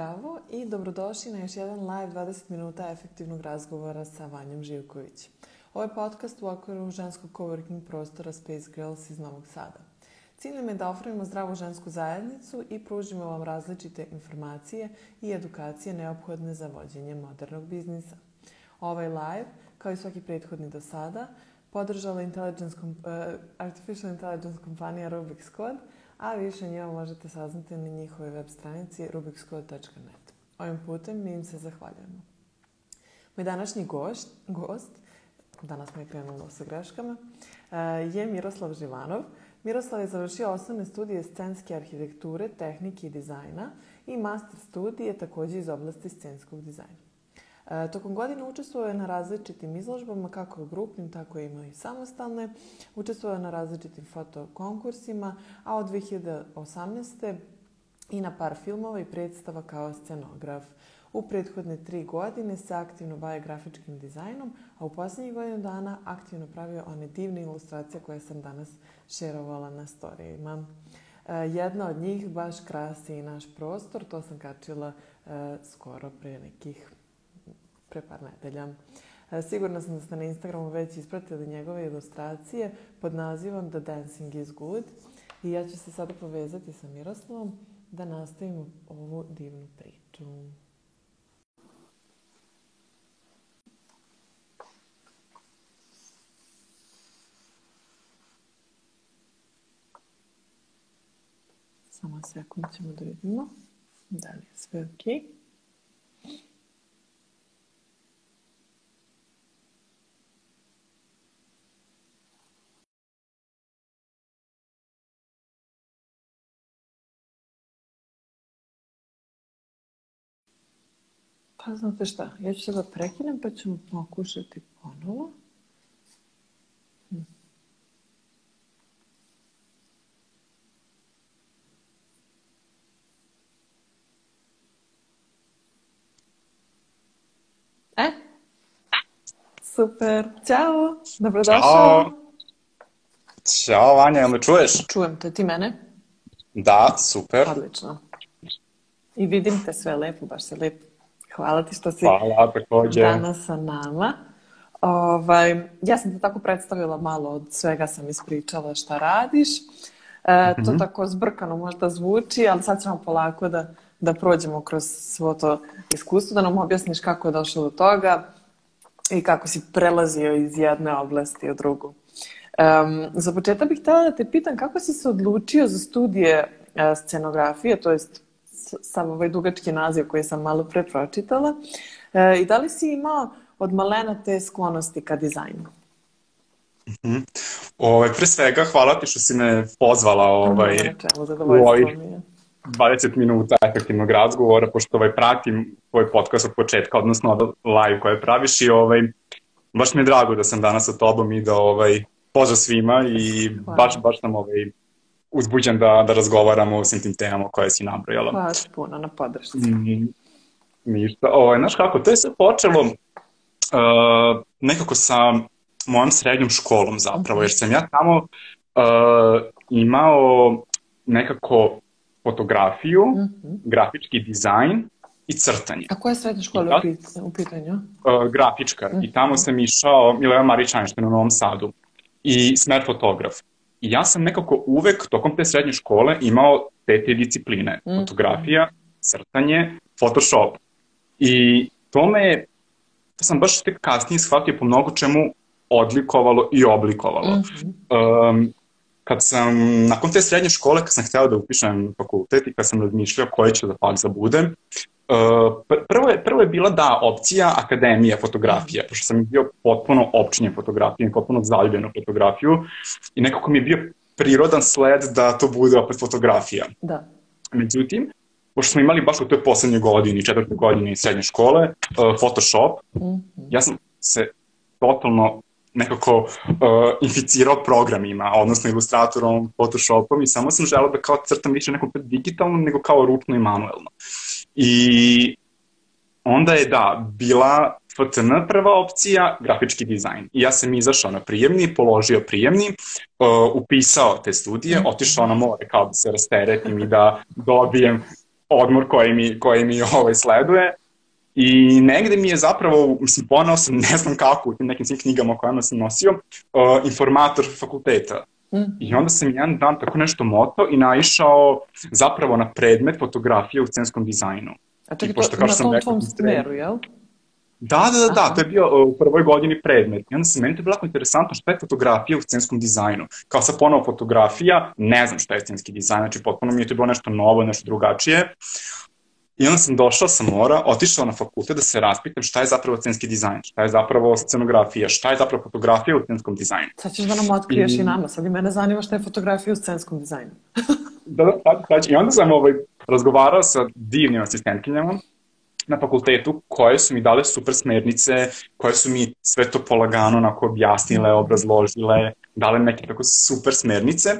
Zdravo i dobrodošli na još jedan live 20 minuta efektivnog razgovora sa Vanjom Živković. Ovo je podcast u okviru ženskog coworking prostora Space Girls iz Novog Sada. Cilj nam je da ofrujemo zdravu žensku zajednicu i pružimo vam različite informacije i edukacije neophodne za vođenje modernog biznisa. Ovaj live, kao i svaki prethodni do sada, podržala intelligence, uh, Artificial Intelligence kompanija Rubik's Code – a više njima možete saznati na njihovoj web stranici rubikscode.net. Ovim putem mi im se zahvaljujemo. Moj današnji gošt, gost, danas smo je krenulo sa greškama, eh, je Miroslav Živanov. Miroslav je završio osnovne studije scenske arhitekture, tehnike i dizajna i master studije takođe iz oblasti scenskog dizajna. E, tokom godine učestvovao je na različitim izložbama, kako grupnim, tako ima i samostalne. Učestvovao je na različitim fotokonkursima, a od 2018. i na par filmova i predstava kao scenograf. U prethodne tri godine se aktivno baje grafičkim dizajnom, a u poslednjih godinu dana aktivno pravio one divne ilustracije koje sam danas šerovala na storijima. E, jedna od njih baš krasi i naš prostor, to sam kačila e, skoro pre nekih pre par nedelja. E, sigurna sam da ste na Instagramu već ispratili njegove ilustracije pod nazivom The Dancing is Good i ja ću se sada povezati sa Miroslavom da nastavimo ovu divnu priču. Samo sekund ćemo da vidimo da li je sve okej. Okay. Pa znate šta, ja ću sada prekinem pa ćemo pokušati ponovo. E? Super. Ćao. Dobrodošao. Ćao. Ćao, Vanja, jel me čuješ? Čujem te. Ti mene? Da, super. Odlično. I vidim te sve lepo, baš se lepo Hvala ti što si Hvala, danas sa nama. Ovaj, ja sam te tako predstavila malo od svega sam ispričala šta radiš. E, to mm -hmm. tako zbrkano možda zvuči, ali sad ćemo polako da, da prođemo kroz svo to iskustvo, da nam objasniš kako je došlo do toga i kako si prelazio iz jedne oblasti u drugu. Um, za početak bih htela da te pitam kako si se odlučio za studije uh, scenografije, to jest sam ovaj dugački naziv koji sam malo pre pročitala. E, I da li si imao od malena te sklonosti ka dizajnu? Mm -hmm. Ove, pre svega, hvala ti što si me pozvala ovaj, u ovih 20 minuta efektivnog razgovora, pošto ovaj, pratim tvoj podcast od početka, odnosno live koje praviš i ovaj, baš mi je drago da sam danas sa tobom i da ovaj, pozdrav svima i hvala. baš, baš nam ovaj, uzbuđen da, da razgovaramo o svim tim temama koje si nabrojala. Hvala ti puno na podršci. Mm, ništa. Ovaj, znaš kako, to je sve počelo uh, nekako sa mojom srednjom školom zapravo, jer sam ja tamo uh, imao nekako fotografiju, mm -hmm. grafički dizajn i crtanje. A koja je srednja škola u pitanju? Uh, grafička. Mm -hmm. I tamo sam išao Mileva Marić Einstein u Novom Sadu. I smer fotograf. I ja sam nekako uvek tokom te srednje škole imao te te discipline. Mm. Fotografija, crtanje, Photoshop. I to me, to sam baš tek kasnije shvatio po mnogo čemu odlikovalo i oblikovalo. Mm -hmm. um, kad sam, nakon te srednje škole, kad sam hteo da upišem fakultet i kad sam razmišljao koji ću da fakt da budem, prvo, je, prvo je bila da opcija akademija fotografija, pošto sam bio potpuno opčinjen fotografijom, potpuno zaljubljen u fotografiju i nekako mi je bio prirodan sled da to bude opet fotografija. Da. Međutim, pošto smo imali baš u toj poslednjoj godini, četvrtoj godini srednje škole, uh, Photoshop, mm -hmm. ja sam se totalno nekako uh, inficirao programima, odnosno ilustratorom, Photoshopom i samo sam želeo da kao crtam više neko digitalno nego kao ručno i manuelno. I onda je da, bila FCN prva opcija, grafički dizajn. I ja sam izašao na prijemni, položio prijemni, uh, upisao te studije, mhm. otišao na more kao da se rasteretim i da dobijem odmor koji mi, koji mi ovaj, sleduje. I negde mi je zapravo, mislim, ponao sam, ne znam kako, u tim nekim svim knjigama kojima sam nosio, uh, informator fakulteta. Mm. I onda sam jedan dan tako nešto moto i naišao zapravo na predmet fotografije u scenskom dizajnu. A čekaj, to, na tom tvom smeru, jel? Da, da, da, da, to je bio uh, u prvoj godini predmet. I onda se meni to bilo interesantno šta je fotografija u scenskom dizajnu. Kao sa ponovo fotografija, ne znam šta je scenski dizajn, znači potpuno mi je to bilo nešto novo, nešto drugačije. I onda sam došao sa mora, otišao na fakultet da se raspitam šta je zapravo scenski dizajn, šta je zapravo scenografija, šta je zapravo fotografija u scenskom dizajnu. Sad ćeš da nam otkriješ I, i nama, sad i mene zanima šta je fotografija u scenskom dizajnu. da, da, sad, sad, I onda sam ovaj, razgovarao sa divnim asistentkinjama na fakultetu koje su mi dale super smernice, koje su mi sve to polagano onako objasnile, obrazložile, dale neke tako super smernice.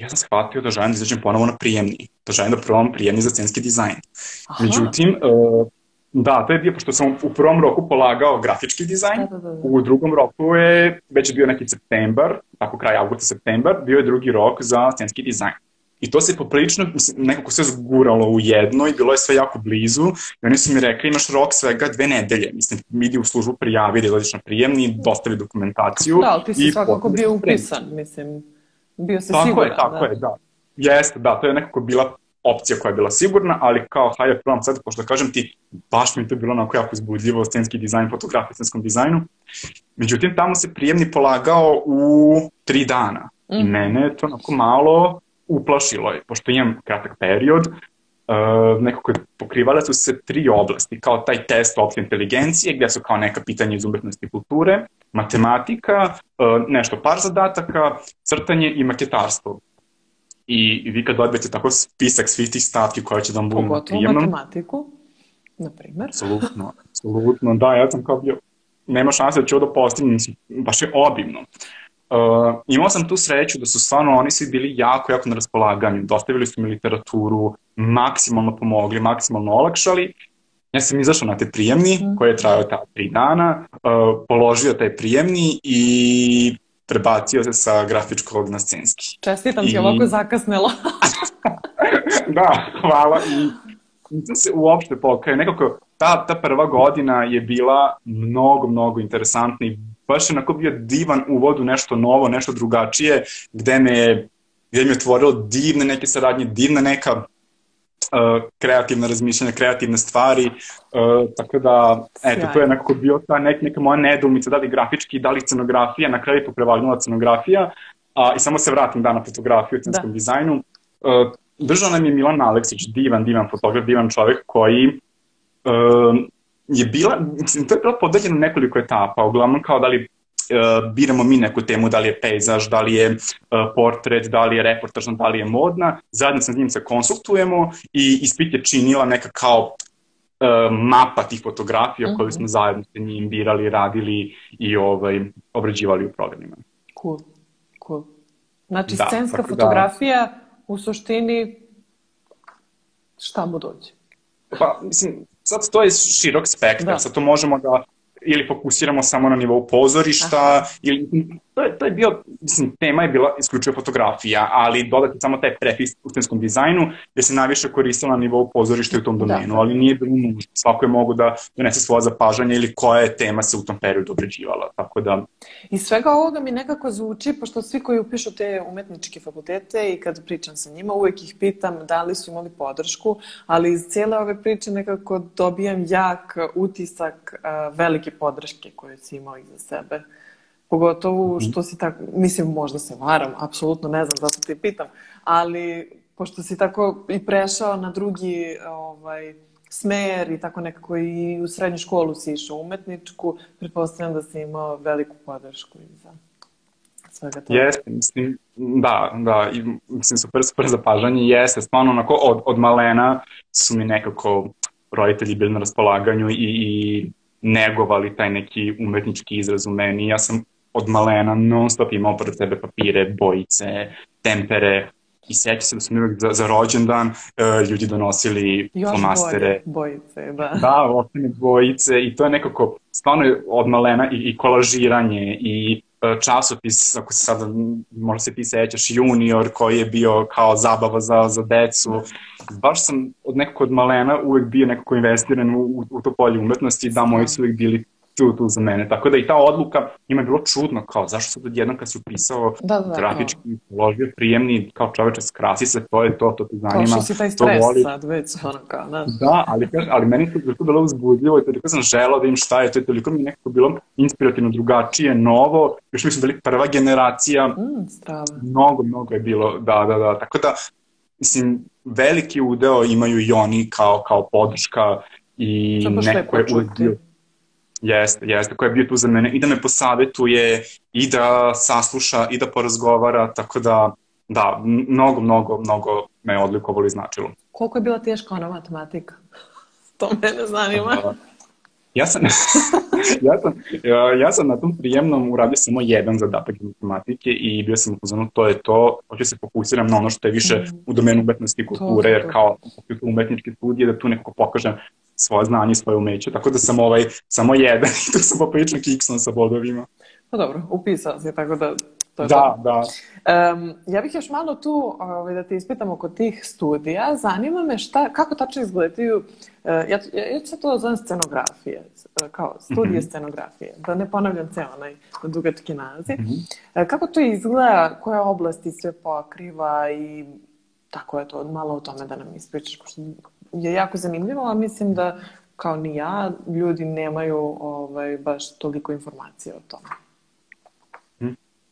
Ja sam shvatio da želim da izađem ponovo na prijemni, da želim da probam prijemni za scenski dizajn. Aha. Međutim, uh, Da, to je bio, pošto sam u prvom roku polagao grafički dizajn, da, da, da. u drugom roku je već bio neki septembar, tako kraj augusta, septembar, bio je drugi rok za scenski dizajn. I to se poprilično, mislim, nekako sve zguralo u jedno i bilo je sve jako blizu. I oni su mi rekli, imaš rok svega dve nedelje. Mislim, idi u službu prijavi, da izlaziš na prijemni, dostavi dokumentaciju. Da, ali ti si svakako bio upisan, mislim, bio si tako siguran. Tako je, tako da. je, da. Jeste, da, to je nekako bila opcija koja je bila sigurna, ali kao, hajde, probam sad, pošto kažem ti, baš mi to bilo onako jako izbudljivo, scenski dizajn, fotografija, scenskom dizajnu. Međutim, tamo se prijemni polagao u tri dana. Mm. I mene je to onako malo uplašilo je, pošto imam kratak period, uh, nekako pokrivale su se tri oblasti, kao taj test opšte inteligencije, gde su kao neka pitanja iz umetnosti kulture, matematika, uh, nešto par zadataka, crtanje i maketarstvo. I vi kad dobijete tako spisak svih tih stavki koje će da vam budu Pogotovo matematiku, na primer. Absolutno, absolutno, da, ja sam kao bio, nema šanse da ću ovo da postignem, baš je obimno. Uh, imao sam tu sreću da su stvarno oni svi bili jako, jako na raspolaganju. Dostavili su mi literaturu, maksimalno pomogli, maksimalno olakšali. Ja sam izašao na te prijemni, mm. koji je trajao ta tri dana, uh, položio taj prijemni i prebacio se sa grafičkog na scenski. Čestitam I... ti, ovako zakasnelo. da, hvala. I nisam se uopšte pokaje. Nekako, ta, ta prva godina je bila mnogo, mnogo interesantna i baš je onako bio divan uvod u nešto novo, nešto drugačije, gde me, gde mi je otvorilo divne neke saradnje, divna neka kreativna razmišljanja, kreativne stvari, uh, tako da, eto, to je nekako bio ta nek, neka moja nedumica, da li grafički, da li scenografija, na kraju to prevagnula scenografija, a, i samo se vratim da na fotografiju, scenskom da. dizajnu. Uh, držao nam je Milan Aleksić, divan, divan fotograf, divan čovek koji uh, je bila, mislim, to je bilo podeljeno nekoliko etapa, uglavnom kao da li uh, biramo mi neku temu, da li je pejzaž, da li je uh, portret, da li je reportažna, da li je modna, zajedno sa njim se konsultujemo i ispit je činila neka kao uh, mapa tih fotografija mm -hmm. koju smo zajedno sa njim birali, radili i ovaj, obrađivali u programima. Cool, cool. Znači, da, scenska da- fotografija da, u suštini šta mu dođe? Pa, mislim, sad to je širok spektar, da. sad to možemo da ili fokusiramo samo na nivou pozorišta, Aha. ili, to, je, to je bio, mislim, tema je bila isključivo fotografija, ali dodati samo taj prefis u scenskom dizajnu, gde se najviše koristila na nivou pozorišta u tom da. domenu, da. ali nije bilo nužno. Svako je mogu da donese svoje zapažanje ili koja je tema se u tom periodu obrađivala, tako da... I svega ovoga mi nekako zvuči, pošto svi koji upišu te umetničke fakultete i kad pričam sa njima, uvek ih pitam da li su imali podršku, ali iz cijele ove priče nekako dobijam jak utisak velike podrške koje si imao iza sebe. Pogotovo mhm. što si tako, mislim možda se varam, apsolutno ne znam, zato te pitam, ali pošto si tako i prešao na drugi ovaj, smer i tako nekako i u srednju školu si išao umetničku, pretpostavljam da si imao veliku podršku i za svega toga. Jeste, mislim, da, da, i, mislim, super, super zapažanje, jeste, stvarno onako od, od malena su mi nekako roditelji bili na raspolaganju i, i negovali taj neki umetnički izraz u meni. Ja sam od malena non stop imao pred sebe papire, bojice, tempere, i seća se da su mi uvek za, za rođendan uh, ljudi donosili Još flomastere. bojice, da. Da, ostane bojice i to je nekako stvarno od malena i, i kolažiranje i e, časopis, ako se sada, možda se ti sećaš, junior koji je bio kao zabava za, za decu. Baš sam od nekog od malena uvek bio nekako investiran u, u to polje umetnosti, da moji su uvek bili tu, tu za mene. Tako da i ta odluka ima je bilo čudno, kao zašto sad odjednom kad si upisao da, da, grafički, da. položio prijemni, kao čoveče, skrasi se, to je to, to te zanima. Kao što si taj stres voli. sad već, ono kao, da. Da, ali, ali meni je to bilo uzbudljivo i toliko sam želao da im šta je, to je toliko mi nekako bilo inspirativno drugačije, novo, još mi smo bili prva generacija, mm, strava. mnogo, mnogo je bilo, da, da, da, tako da, mislim, veliki udeo imaju i oni kao, kao podrška i neko je bio Jeste, jeste, ko je bio tu za mene i da me posavetuje i da sasluša i da porazgovara, tako da da, mnogo, mnogo, mnogo me je odlikovalo i značilo. Koliko je bila teška ona matematika? to mene zanima. Uh, ja sam, ja, sam, ja sam na tom prijemnom uradio samo jedan zadatak matematike i bio sam upoznan, to je to, hoću se fokusiram na ono što je više mm. u domenu umetnosti kulture, jer kao umetničke studije da tu nekako pokažem svoje znanje i svoje umeće, tako da sam ovaj, samo jedan i tu sam poprično kiksom sa bodovima. Pa dobro, upisao si, tako da to je da. Da, um, Ja bih još malo tu ovaj, da te ispitam oko tih studija. Zanima me šta, kako tačno izgledaju, uh, ja, ja, ja ću to zovem scenografije, kao studije mm -hmm. scenografije, da ne ponavljam ceo onaj dugački naziv. Mm -hmm. Kako to izgleda, koje oblasti sve pokriva i tako je to, malo o tome da nam ispričaš, pošto je jako zanimljivo, a mislim da kao ni ja, ljudi nemaju ovaj, baš toliko informacije o tome.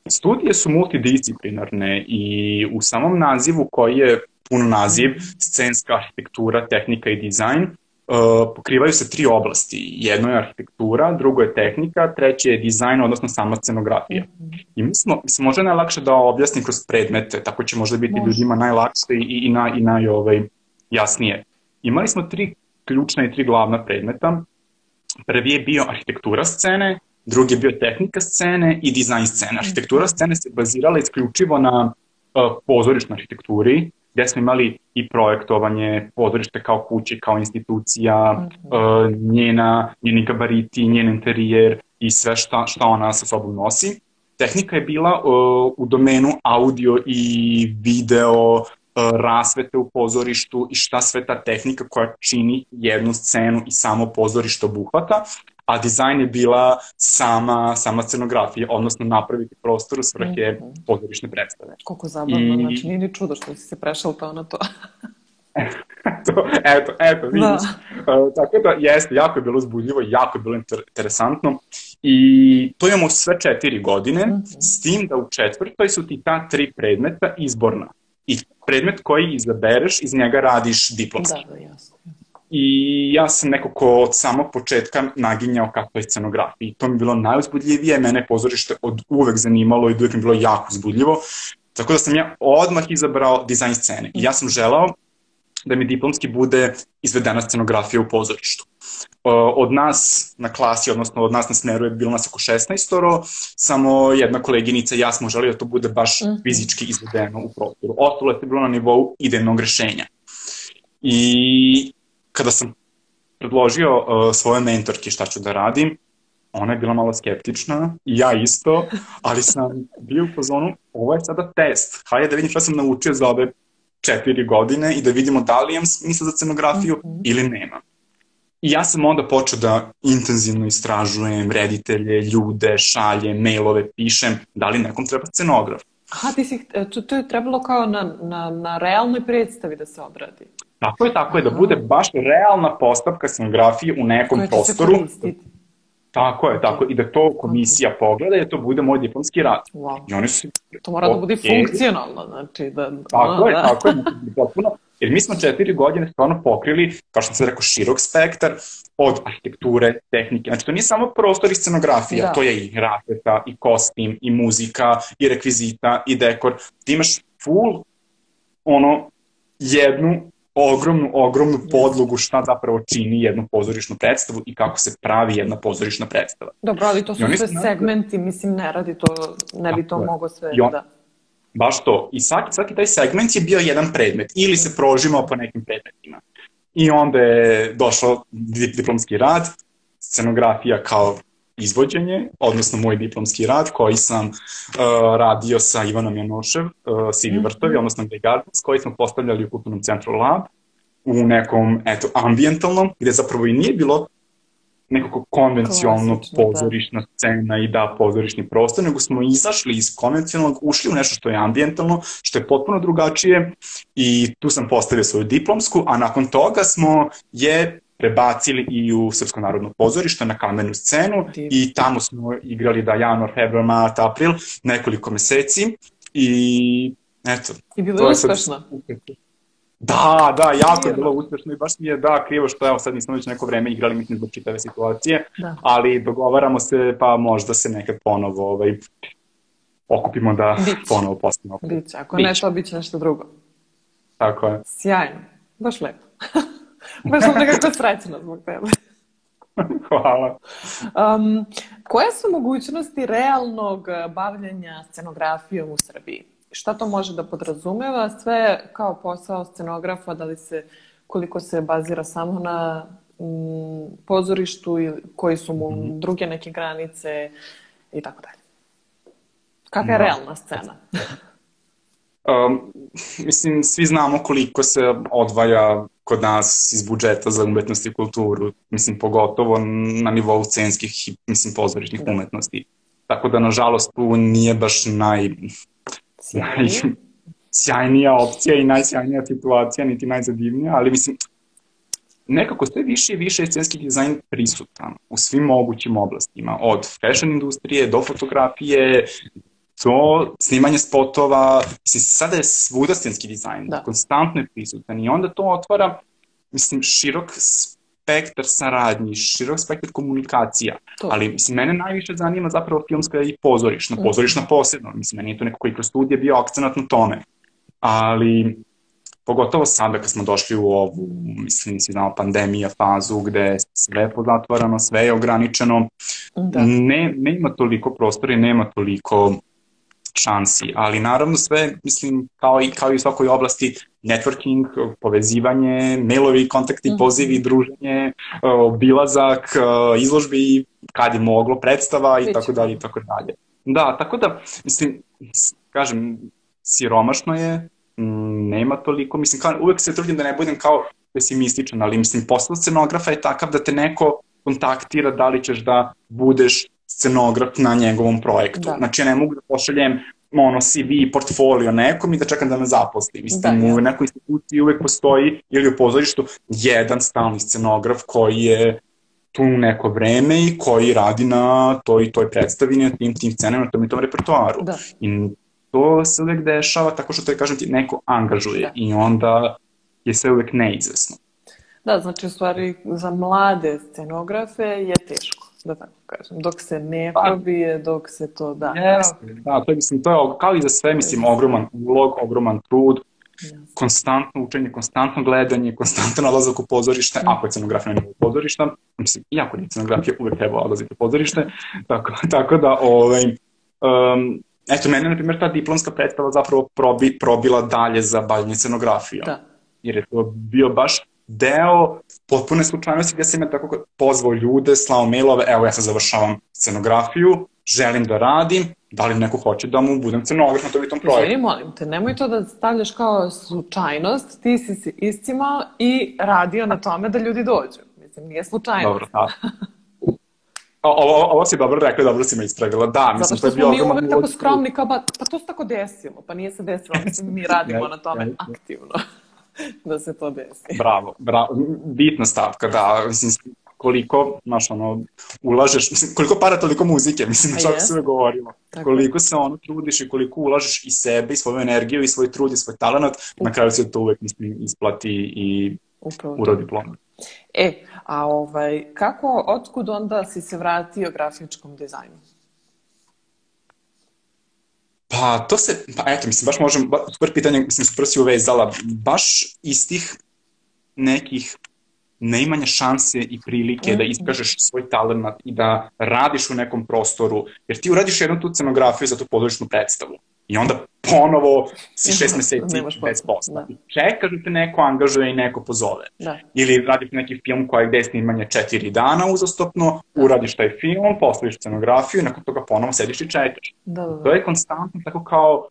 Studije su multidisciplinarne i u samom nazivu koji je pun naziv scenska arhitektura, tehnika i dizajn, uh, pokrivaju se tri oblasti. Jedno je arhitektura, drugo je tehnika, treće je dizajn, odnosno sama scenografija. I mi smo, mislim, možda je najlakše da objasnim kroz predmete, tako će možda biti Može. ljudima najlakše i, i, naj, i naj, ovaj, jasnije. Imali smo tri ključna i tri glavna predmeta. Prvi je bio arhitektura scene, drugi je bio tehnika scene i dizajn scene. Arhitektura scene se bazirala isključivo na uh, pozorišnoj arhitekturi, gde smo imali i projektovanje pozorište kao kuće, kao institucija, uh, njena, njeni gabariti, njen interijer i sve šta, šta ona sa sobom nosi. Tehnika je bila uh, u domenu audio i video, E, rasvete u pozorištu i šta sve ta tehnika koja čini jednu scenu i samo pozorište obuhvata, a dizajn je bila sama, sama scenografija, odnosno napraviti prostor u svrhe mm -hmm. pozorišne predstave. Koliko zabavno, I... znači nije ni čudo što si se prešao to na to. to, eto, eto, vidiš. Da. Uh, tako da, jeste, jako je bilo uzbudljivo, jako je bilo inter interesantno. I to imamo sve četiri godine, mm -hmm. s tim da u četvrtoj su ti ta tri predmeta izborna i predmet koji izabereš, iz njega radiš diplomski. Da, da, jasno. I ja sam nekako od samog početka naginjao kakva je scenografija. I to mi je bilo najuzbudljivije, mene pozorište od uvek zanimalo i uvek mi je bilo jako uzbudljivo. Tako da sam ja odmah izabrao dizajn scene. I ja sam želao da mi diplomski bude izvedena scenografija u pozorištu. Od nas na klasi, odnosno od nas na smeru je bilo nas oko 16 oro, samo jedna koleginica i ja smo želi da to bude baš mhm. fizički izvedeno u prostoru. Ostalo je bilo na nivou idejnog rešenja. I kada sam predložio uh, svoje mentorke šta ću da radim, ona je bila malo skeptična, ja isto, ali sam bio u pozonu, ovo je sada test, hajde da vidim šta sam naučio za ove četiri godine i da vidimo da li imam smisla za scenografiju mm -hmm. ili nema. I ja sam onda počeo da intenzivno istražujem reditelje, ljude, šalje, mailove, pišem, da li nekom treba scenograf. Aha, ti si, e, to, je trebalo kao na, na, na realnoj predstavi da se odradi. Tako je, tako je, da bude baš realna postavka scenografije u nekom Koja prostoru. Tako je, tako. I da to komisija pogleda i da to bude moj diplomski rad. Wow. I oni su... To mora okay. da bude funkcionalno, znači da... Tako da, je, da. tako je, znači, potpuno. Jer mi smo četiri godine stvarno pokrili, kao što sam rekao, širok spektar od arhitekture, tehnike. Znači, to nije samo prostor i scenografija, da. to je i rasveta, i kostim, i muzika, i rekvizita, i dekor. Ti imaš full, ono, jednu ogromnu, ogromnu podlogu šta zapravo čini jednu pozorišnu predstavu i kako se pravi jedna pozorišna predstava. Dobro, ali to su sve segmenti, mislim, ne radi to, ne bi to mogo sve on, da... Baš to. I svaki, svaki taj segment je bio jedan predmet ili se prožimao po nekim predmetima. I onda je došao diplomski rad, scenografija kao izvođenje, odnosno moj diplomski rad koji sam uh, radio sa Ivanom Janošev, uh, Sivi Vrtovi, mhm. odnosno Grey Gardens, koji smo postavljali u Kulturnom centru Lab u nekom, eto, ambientalnom, gde zapravo i nije bilo nekako konvencionalno da. pozorišna da. scena i da pozorišni prostor, nego smo izašli iz konvencionalnog, ušli u nešto što je ambijentalno, što je potpuno drugačije i tu sam postavio svoju diplomsku, a nakon toga smo je prebacili i u Srpsko narodno pozorište na kamenu scenu i tamo smo igrali da januar, februar, mart, april, nekoliko meseci i eto. I bilo je uspešno. Da, da, jako je bilo uspešno i baš mi je da krivo što evo sad nismo već neko vreme igrali mislim zbog čitave situacije, da. ali dogovaramo se pa možda se nekad ponovo ovaj, okupimo da Bić. ponovo postavimo. Biće, ako Bić. ne to biće nešto drugo. Tako je. Sjajno, baš lepo. baš sam nekako srećena zbog tebe. Hvala. Um, koje su mogućnosti realnog bavljanja scenografijom u Srbiji? šta to može da podrazumeva, sve kao posao scenografa, da li se, koliko se bazira samo na m, pozorištu i koji su mu mm. druge neke granice i tako dalje. Kakva je da. realna scena? um, mislim, svi znamo koliko se odvaja kod nas iz budžeta za umetnost i kulturu, mislim, pogotovo na nivou censkih i, mislim, pozorišnih da. umetnosti. Tako da, nažalost, tu nije baš naj, Sjajnije. sjajnija opcija i najsjajnija situacija, niti najzadivnija, ali mislim, nekako sve više i više je scenski dizajn prisutan u svim mogućim oblastima, od fashion industrije do fotografije, to snimanje spotova, mislim, sada je svuda scenski dizajn, da. konstantno je prisutan i onda to otvara, mislim, širok spektar saradnji, širok spektar komunikacija, to. ali mislim, mene najviše zanima zapravo filmska i pozorišna, mhm. pozorišna posebno, mislim, meni je to neko koji kroz studije bio akcenat na tome, ali pogotovo sada kad smo došli u ovu, mislim, si znamo, pandemija fazu gde je sve pozatvarano, sve je ograničeno, da. ne, ne ima toliko prostora i nema toliko šansi, ali naravno sve, mislim, kao i, kao i u svakoj oblasti, networking, povezivanje, mailovi, kontakti, mm. pozivi, druženje, obilazak, izložbi, kad je moglo, predstava i tako dalje i tako dalje. Da, tako da, mislim, kažem, siromašno je, nema toliko, mislim, kao, uvek se trudim da ne budem kao pesimističan, ali mislim, posao scenografa je takav da te neko kontaktira da li ćeš da budeš scenograf na njegovom projektu. Da. Znači, ja ne mogu da pošaljem ono CV i portfolio nekom i da čekam da me zaposli. Mislim, da, ja. u nekoj instituciji uvek postoji ili u pozorištu jedan stalni scenograf koji je tu neko vreme i koji radi na toj toj predstavi, na tim, tim scenama, na tom i tom repertoaru. Da. I to se uvek dešava tako što te, kažem ti, neko angažuje da. i onda je sve uvek neizvesno. Da, znači u stvari za mlade scenografe je teško da tako kažem, dok se ne pa, probije, dok se to da. Jeste, da, to je, mislim, to je kao i za sve, mislim, ogroman ulog, ogroman trud, Yes. konstantno učenje, konstantno gledanje, konstantno nalazak u pozorište, mm. ako je scenografija na pozorišta, mislim, iako nije scenografija, uvek treba odlaziti u pozorište, tako, tako da, ovaj, um, eto, mene, na primjer, ta diplomska predstava zapravo probi, probila dalje za bavljanje scenografijom. Da. Jer je to bio baš deo potpune slučajnosti gde sam ja tako pozvao ljude, slao mailove, evo ja sad završavam scenografiju, želim da radim, da li neko hoće da mu budem scenograf na tom i tom projektu. Izvini, molim te, nemoj to da stavljaš kao slučajnost, ti si se iscimao i radio na tome da ljudi dođu. Mislim, nije slučajnost. Dobro, da. ovo, ovo si dobro rekla, dobro si me ispravila. Da, mislim, to je bio. Zato što smo mi uvek tako skromni, kao, ba, pa to se tako desilo, pa nije se desilo, mislim, mi radimo na tome aktivno. da se to desi. Bravo, bravo. Bitna stavka, da. Mislim, koliko, znaš, ono, ulažeš, mislim, koliko para, toliko muzike, mislim, na čak se govorimo. Tako. Koliko se ono trudiš i koliko ulažeš i sebe, i svoju energiju, i svoj trud, i svoj talent, na kraju se to uvek, mislim, isplati i Upravo urodi plon. E, a ovaj, kako, otkud onda si se vratio grafičkom dizajnu? Pa to se, pa eto, mislim, baš možem, ba, super pitanje, mislim, super si uvezala, baš iz tih nekih neimanja šanse i prilike mm. da mhm. iskažeš svoj talent i da radiš u nekom prostoru, jer ti uradiš jednu tu scenografiju za tu područnu predstavu i onda ponovo si šest meseci bez posla, da. Čekaš da te neko angažuje i neko pozove. Da. Ili radiš neki film koji je gde je snimanje četiri dana uzastopno, uradiš taj film, postaviš scenografiju i nakon toga ponovo sediš i čekaš. Da, da, To da. je konstantno tako kao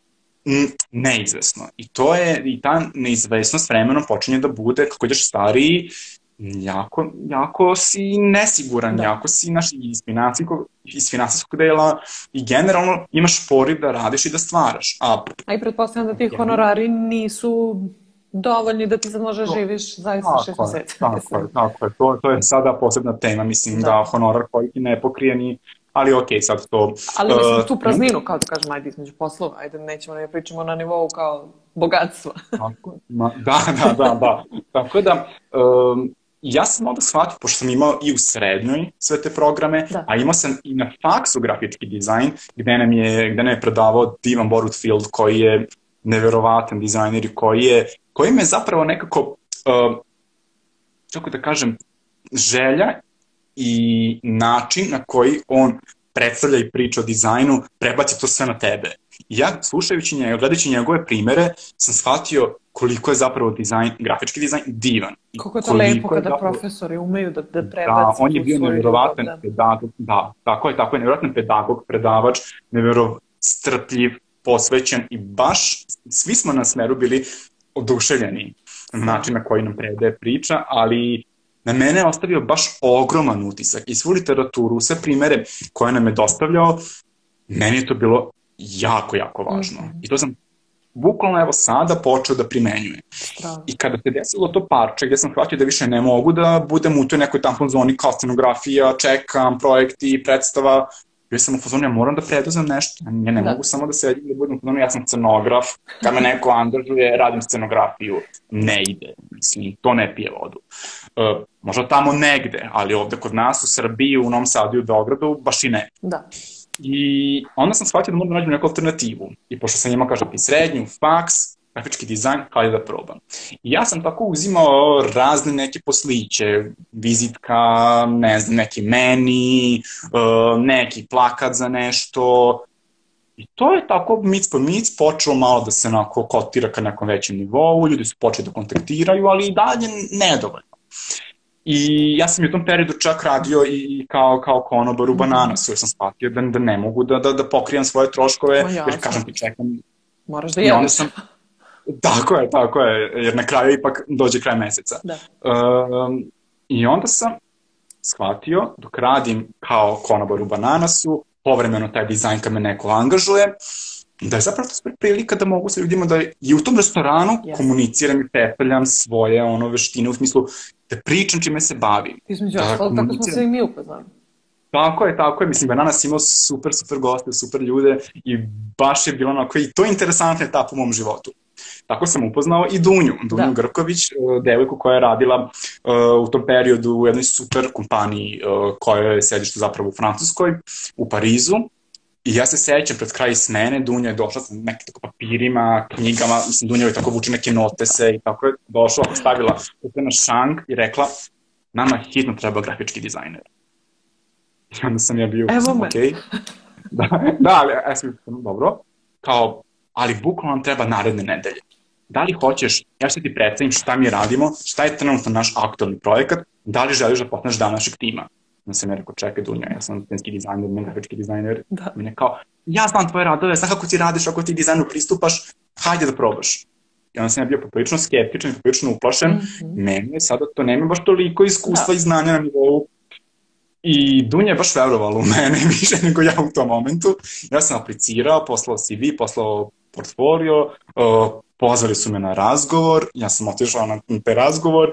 neizvesno. I to je, i ta neizvesnost vremenom počinje da bude, kako ideš stariji, jako, jako si nesiguran, Da. jako si naš, iz, finansijskog, iz finansijskog dela i generalno imaš poriv da radiš i da stvaraš. A A i pretpostavljam da ti honorari nisu dovoljni da ti sad možeš živiš zaista šest Tako je, meseci. tako je, tako je. To, to je sada posebna tema, mislim da, Da. honorar koji ti ne pokrije ni, ali okej, sad to... Ali mislim uh, tu prazninu, kao da kažem, ajde između poslova, ajde nećemo da ne pričamo na nivou kao bogatstva. Tako, ma, da, da, da, da. Tako da, um, ja sam onda shvatio, pošto sam imao i u srednjoj sve te programe, Da. a imao sam i na faksu grafički dizajn, gde nam je, gde nam je predavao Divan Borutfield, koji je neverovatan dizajner i koji je, koji me zapravo nekako, uh, kako da kažem, želja i način na koji on predstavlja i priča o dizajnu, prebaci to sve na tebe. Ja, slušajući njega, gledajući njegove primere, sam shvatio koliko je zapravo dizajn, grafički dizajn divan. I Koliko je to koliko lepo kada zapravo- profesori umeju da, da Da, prebaci on je bio nevjerovatan da. pedagog, da, tako je, tako je, nevjerovatan pedagog, predavač, nevjerov strpljiv, posvećen i baš svi smo na smeru bili oduševljeni na način na koji nam predaje priča, ali na mene je ostavio baš ogroman utisak i svu literaturu, sve primere koje nam je dostavljao, meni je to bilo jako, jako važno. Mhm. I to sam bukvalno evo sada počeo da primenjujem. Strava. I kada se desilo to parče gde sam shvatio da više ne mogu da budem u toj nekoj tampon zoni kao scenografija, čekam, projekti, predstava, bio sam u fazonu, ja moram da preduzem nešto. Ja ne Da. mogu samo da sedim da budem u fazonu, ja sam scenograf, kad me neko angažuje, radim scenografiju. Ne ide, mislim, to ne pije vodu. Uh, možda tamo negde, ali ovde kod nas u Srbiji, u Novom Sadu i u Beogradu, baš i ne. Da. I onda sam shvatio da moram da nađem neku alternativu. I pošto sam imao, kažem, i srednju, faks, grafički dizajn, hajde da probam. I ja sam tako uzimao razne neke posliće, vizitka, ne znam, neki meni, uh, neki plakat za nešto. I to je tako mic po mic počelo malo da se onako kotira ka nekom većem nivou, ljudi su počeli da kontaktiraju, ali i dalje nedovoljno. I ja sam u tom periodu čak radio i kao, kao konobar u Bananasu, jer sam shvatio da, da ne mogu da, da, da pokrijem svoje troškove, Ma jer kažem ti čekam Moraš da jedeš. sam... Tako je, tako je, jer na kraju ipak dođe kraj meseca. Da. Um, I onda sam shvatio, dok radim kao konobar u Bananasu, povremeno taj dizajn kad me neko angažuje, da je zapravo to prilika da mogu sa ljudima da i u tom restoranu Yes. komuniciram i pepeljam svoje ono veštine u smislu da pričam čime se bavim. Između Da, ostalog, tako smo se i mi upoznali. Tako je, tako je. Mislim, Bananas imao super, super goste, super ljude i baš je bilo onako i to je interesantna etapa u mom životu. Tako sam upoznao i Dunju, Dunju Da. Grković, eh, devojku koja je radila eh, u tom periodu u jednoj super kompaniji eh, koja je sedište zapravo u Francuskoj, u Parizu. I ja se sećam pred kraj smene, Dunja je došla sa nekim tako papirima, knjigama, mislim Dunja je tako vuče neke notese i tako je došla, stavila sve na šank i rekla nama hitno treba grafički dizajner. I onda sam ja bio, Evo me. okej. da, da, ali ja sam bio, dobro, kao, ali bukvalno nam treba naredne nedelje. Da li hoćeš, ja ću ti predstavim šta mi radimo, šta je trenutno naš aktualni projekat, da li želiš da postaneš deo našeg tima? Sam ja rekao, čekaj Dunja, ja sam scenski dizajner, ne grafički dizajner. Da. Mene kao, ja znam tvoje radove, znam kako ti radiš, ako ti dizajnu pristupaš, hajde da probaš. I onda sam ja bio poprilično skeptičan i poprilično uplašen. Mhm. Meni je sada to nema baš toliko iskustva Da. i znanja na nivou. I Dunja je baš verovala u mene više nego ja u tom momentu. Ja sam aplicirao, poslao CV, poslao portfolio, uh, pozvali su me na razgovor, ja sam otišao na taj razgovor,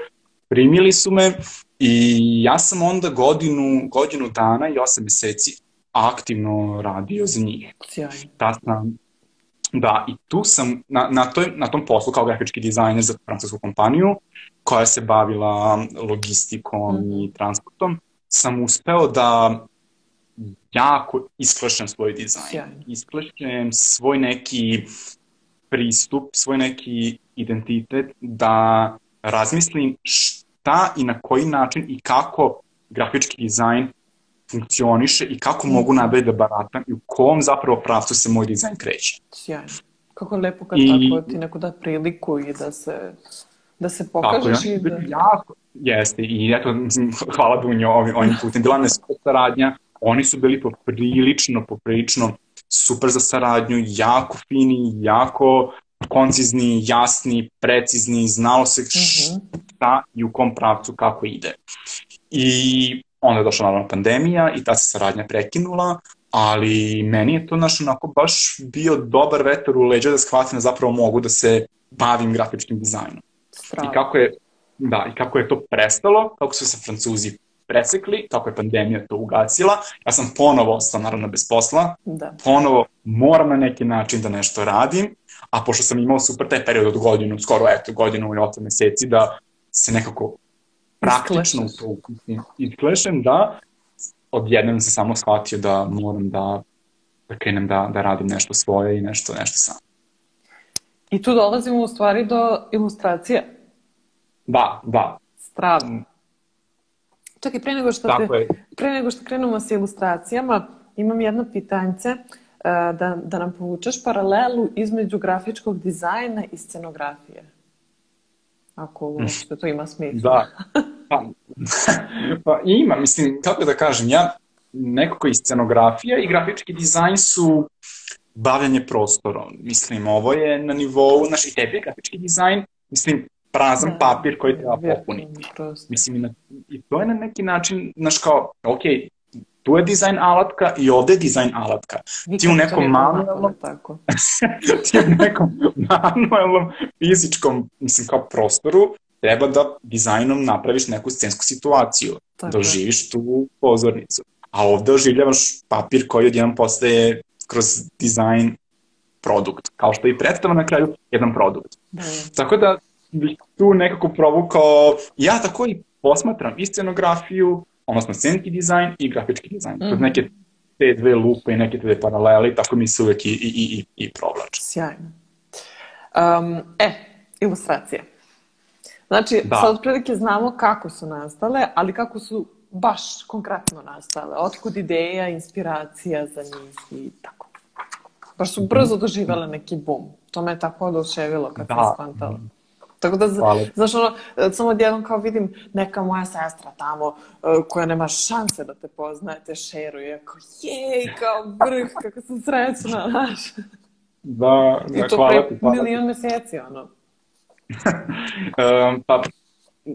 primili su me i ja sam onda godinu, godinu dana i osam meseci aktivno radio za njih. Sjajno. Da, sam, da, i tu sam na, na, toj, na tom poslu kao grafički dizajner za francusku kompaniju koja se bavila logistikom Mhm. i transportom, sam uspeo da jako isklešem svoj dizajn. Sjajno. Isklešem svoj neki pristup, svoj neki identitet, da razmislim šta i na koji način i kako grafički dizajn funkcioniše i kako mogu nadalje da baratam i u kom zapravo pravcu se moj dizajn kreće. Sjajno. Kako lepo kad I... tako ti neko da priliku i da se, da se pokažeš tako, i da... Jako, jeste, i eto, hvala Dunjo ovim, ovim putem, bila ne saradnja, oni su bili poprilično, poprilično super za saradnju, jako fini, jako koncizni, jasni, precizni, znalo se mhm. Šta i u kom pravcu kako ide. I onda je došla naravno pandemija i ta se saradnja prekinula, ali meni je to naš onako baš bio dobar vetar u leđa da shvatim da zapravo mogu da se bavim grafičkim dizajnom. Strava. I kako je, da, i kako je to prestalo, kako su se Francuzi presekli, kako je pandemija to ugasila. Ja sam ponovo ostao naravno bez posla, da. ponovo moram na neki način da nešto radim, a pošto sam imao super taj period od godinu, skoro eto godinu i 8 meseci da se nekako praktično u to. Isklešem da odjednom se samo shvatio da moram da, da krenem da, da radim nešto svoje i nešto, nešto sam. I tu dolazimo u stvari do ilustracije. Da, da. Strava. Čekaj, pre nego što, te, pre nego što krenemo sa ilustracijama, imam jedno pitanjce uh, da, da nam povučeš paralelu između grafičkog dizajna i scenografije. Ako uopšte to ima smisla. Da. Pa, pa ima, mislim, kako da kažem, ja nekako i scenografija i grafički dizajn su bavljanje prostorom. Mislim, ovo je na nivou, naš i tebi je grafički dizajn, mislim, prazan da, papir koji treba popuniti. Mislim, i, na, i to je na neki način, znaš kao, ok, tu je dizajn alatka i ovde je dizajn alatka. Ti u nekom manualnom, tako. ti u nekom manualnom fizičkom, mislim, kao prostoru, treba da dizajnom napraviš neku scensku situaciju, tako. da oživiš tu pozornicu. A ovde oživljavaš papir koji odjednom postaje kroz dizajn produkt, kao što i predstava na kraju jedan produkt. Da. Tako da bih tu nekako provukao, ja tako i posmatram i scenografiju, odnosno scenski dizajn i grafički dizajn. Mm. Kroz mhm. neke te dve lupe i neke te dve paralele, tako mi se uvek i, i, i, i provlače. Sjajno. Um, e, ilustracije. Znači, da. sad otprilike znamo kako su nastale, ali kako su baš konkretno nastale. Otkud ideja, inspiracija za njih i tako. Baš su brzo doživele neki bum. To me je tako oduševilo kad da. sam skvantala. Tako da, Hvala. znaš, ono, samo odjednom kao vidim neka moja sestra tamo uh, koja nema šanse da te poznaje, te šeruje, kao jej, kao vrh, kako sam srećna, znaš. Da, da, I to hvala pre milion meseci, ono. um, pa,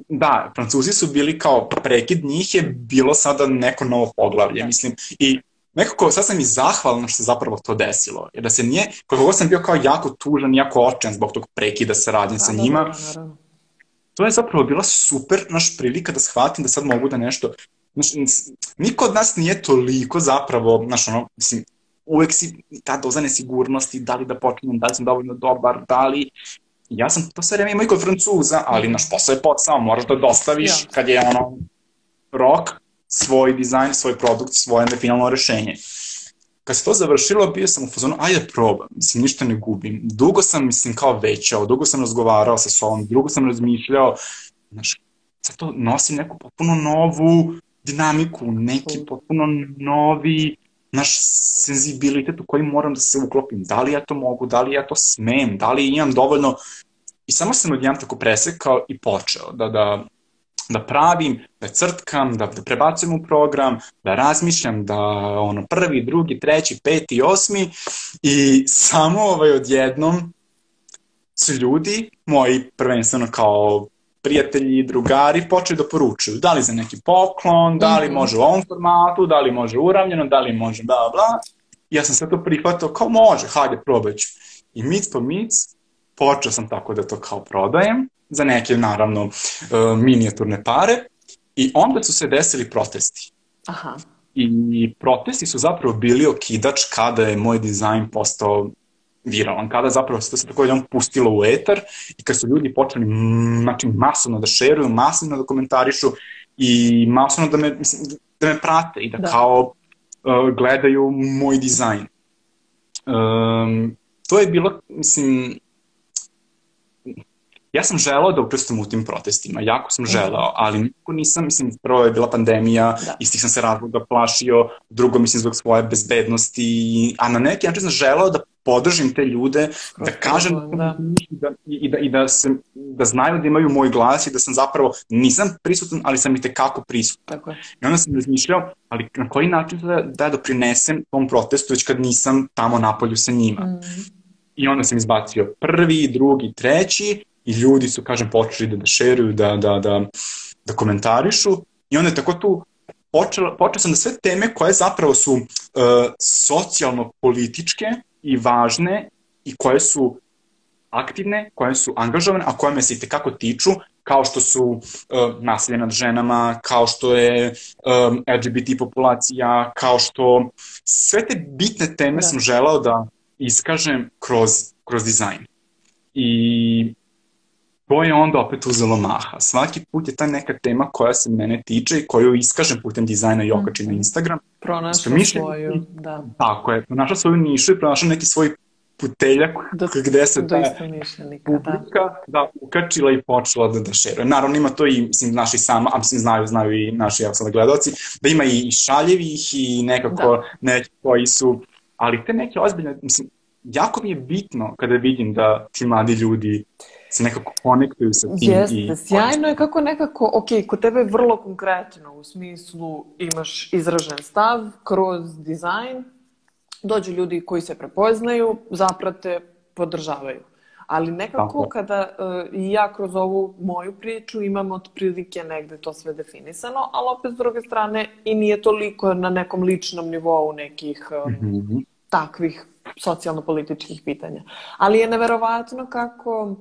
da, Francuzi su bili kao prekid njih je bilo sada neko novo poglavlje, da. mislim, i nekako sad sam i zahvalan što se zapravo to desilo. Jer da se nije, koliko god sam bio kao jako tužan, jako očan zbog tog prekida saradnje sa da, njima, da, da, to je zapravo bila super naš prilika da shvatim da sad mogu da nešto... Znaš, niko od nas nije toliko zapravo, znaš, ono, mislim, uvek si ta doza nesigurnosti, da li da počnem, da li sam dovoljno dobar, da li... Ja sam to sve vreme imao i kod Francuza, ali naš posao je posao, moraš da dostaviš ja. kad je ono rok, svoj dizajn, svoj produkt, svoje finalno rešenje. Kad se to završilo, bio sam u fazonu, ajde probam, mislim, ništa ne gubim. Dugo sam, mislim, kao većao, dugo sam razgovarao sa sobom, dugo sam razmišljao, znaš, sad to nosi neku potpuno novu dinamiku, neki potpuno novi naš senzibilitet u koji moram da se uklopim. Da li ja to mogu, da li ja to smem, da li imam dovoljno... I samo sam odjednom tako presekao i počeo da, da da pravim, da crtkam, da, da prebacujem u program, da razmišljam, da ono prvi, drugi, treći, peti, osmi i samo ovaj odjednom su ljudi, moji prvenstveno kao prijatelji, drugari, počeli da poručuju da li za neki poklon, da li mhm. može u ovom formatu, da li može uravljeno, da li može bla bla. Ja sam sve to prihvatao kao može, hajde probaj ću. I mic po mic, počeo sam tako da to kao prodajem za neke, naravno, uh, minijaturne pare. I onda su se desili protesti. Aha. I protesti su zapravo bili okidač kada je moj dizajn postao viralan, kada zapravo se to se tako jedan pustilo u etar i kad su ljudi počeli znači, masovno da šeruju, masovno da komentarišu i masovno da me, mislim, da me prate i da, da. kao uh, gledaju moj dizajn. Um, to je bilo, mislim, ja sam želao da učestvujem u tim protestima, jako sam želao, ali nikako nisam, mislim, prvo je bila pandemija, da. istih sam se razloga plašio, drugo, mislim, zbog svoje bezbednosti, a na neki način sam želao da podržim te ljude, da kažem da. I, da, i, da, i da, se, da znaju da imaju moj glas i da sam zapravo, nisam prisutan, ali sam i tekako prisutan. Tako je. I onda sam razmišljao, ali na koji način da, da doprinesem tom protestu već kad nisam tamo napolju sa njima. Mm. I onda sam izbacio prvi, drugi, treći i ljudi su, kažem, počeli da, da šeruju, da, da, da, da komentarišu i onda je tako tu počeo, počeo sam da sve teme koje zapravo su uh, socijalno-političke i važne i koje su aktivne, koje su angažovane, a koje me se i tekako tiču, kao što su uh, nasilje nad ženama, kao što je um, LGBT populacija, kao što sve te bitne teme da. sam želao da iskažem kroz, kroz dizajn. I to je onda opet uzelo maha. Svaki put je ta neka tema koja se mene tiče i koju iskažem putem dizajna i okačim mm na Instagram. Pronašla svoju, da. Tako je, pronašla svoju nišu i pronašla neki svoj puteljak do, gde se do ta publika da. da ukačila i počela da, da šeruje. Naravno ima to i mislim, naši sama, a mislim znaju, znaju i naši ja gledalci, da ima i šaljevih i nekako da. neki koji su, ali te neke ozbiljne, mislim, jako mi je bitno kada vidim da ti mladi ljudi se nekako konektuju sa tim. Jeste, i... sjajno je kako nekako, ok, kod tebe je vrlo konkretno, u smislu imaš izražen stav kroz dizajn, dođu ljudi koji se prepoznaju, zaprate, podržavaju. Ali nekako Tako. kada uh, i ja kroz ovu moju priču imam otprilike negde to sve definisano, ali opet s druge strane i nije toliko na nekom ličnom nivou nekih uh, mm -hmm. takvih socijalno-političkih pitanja. Ali je neverovatno kako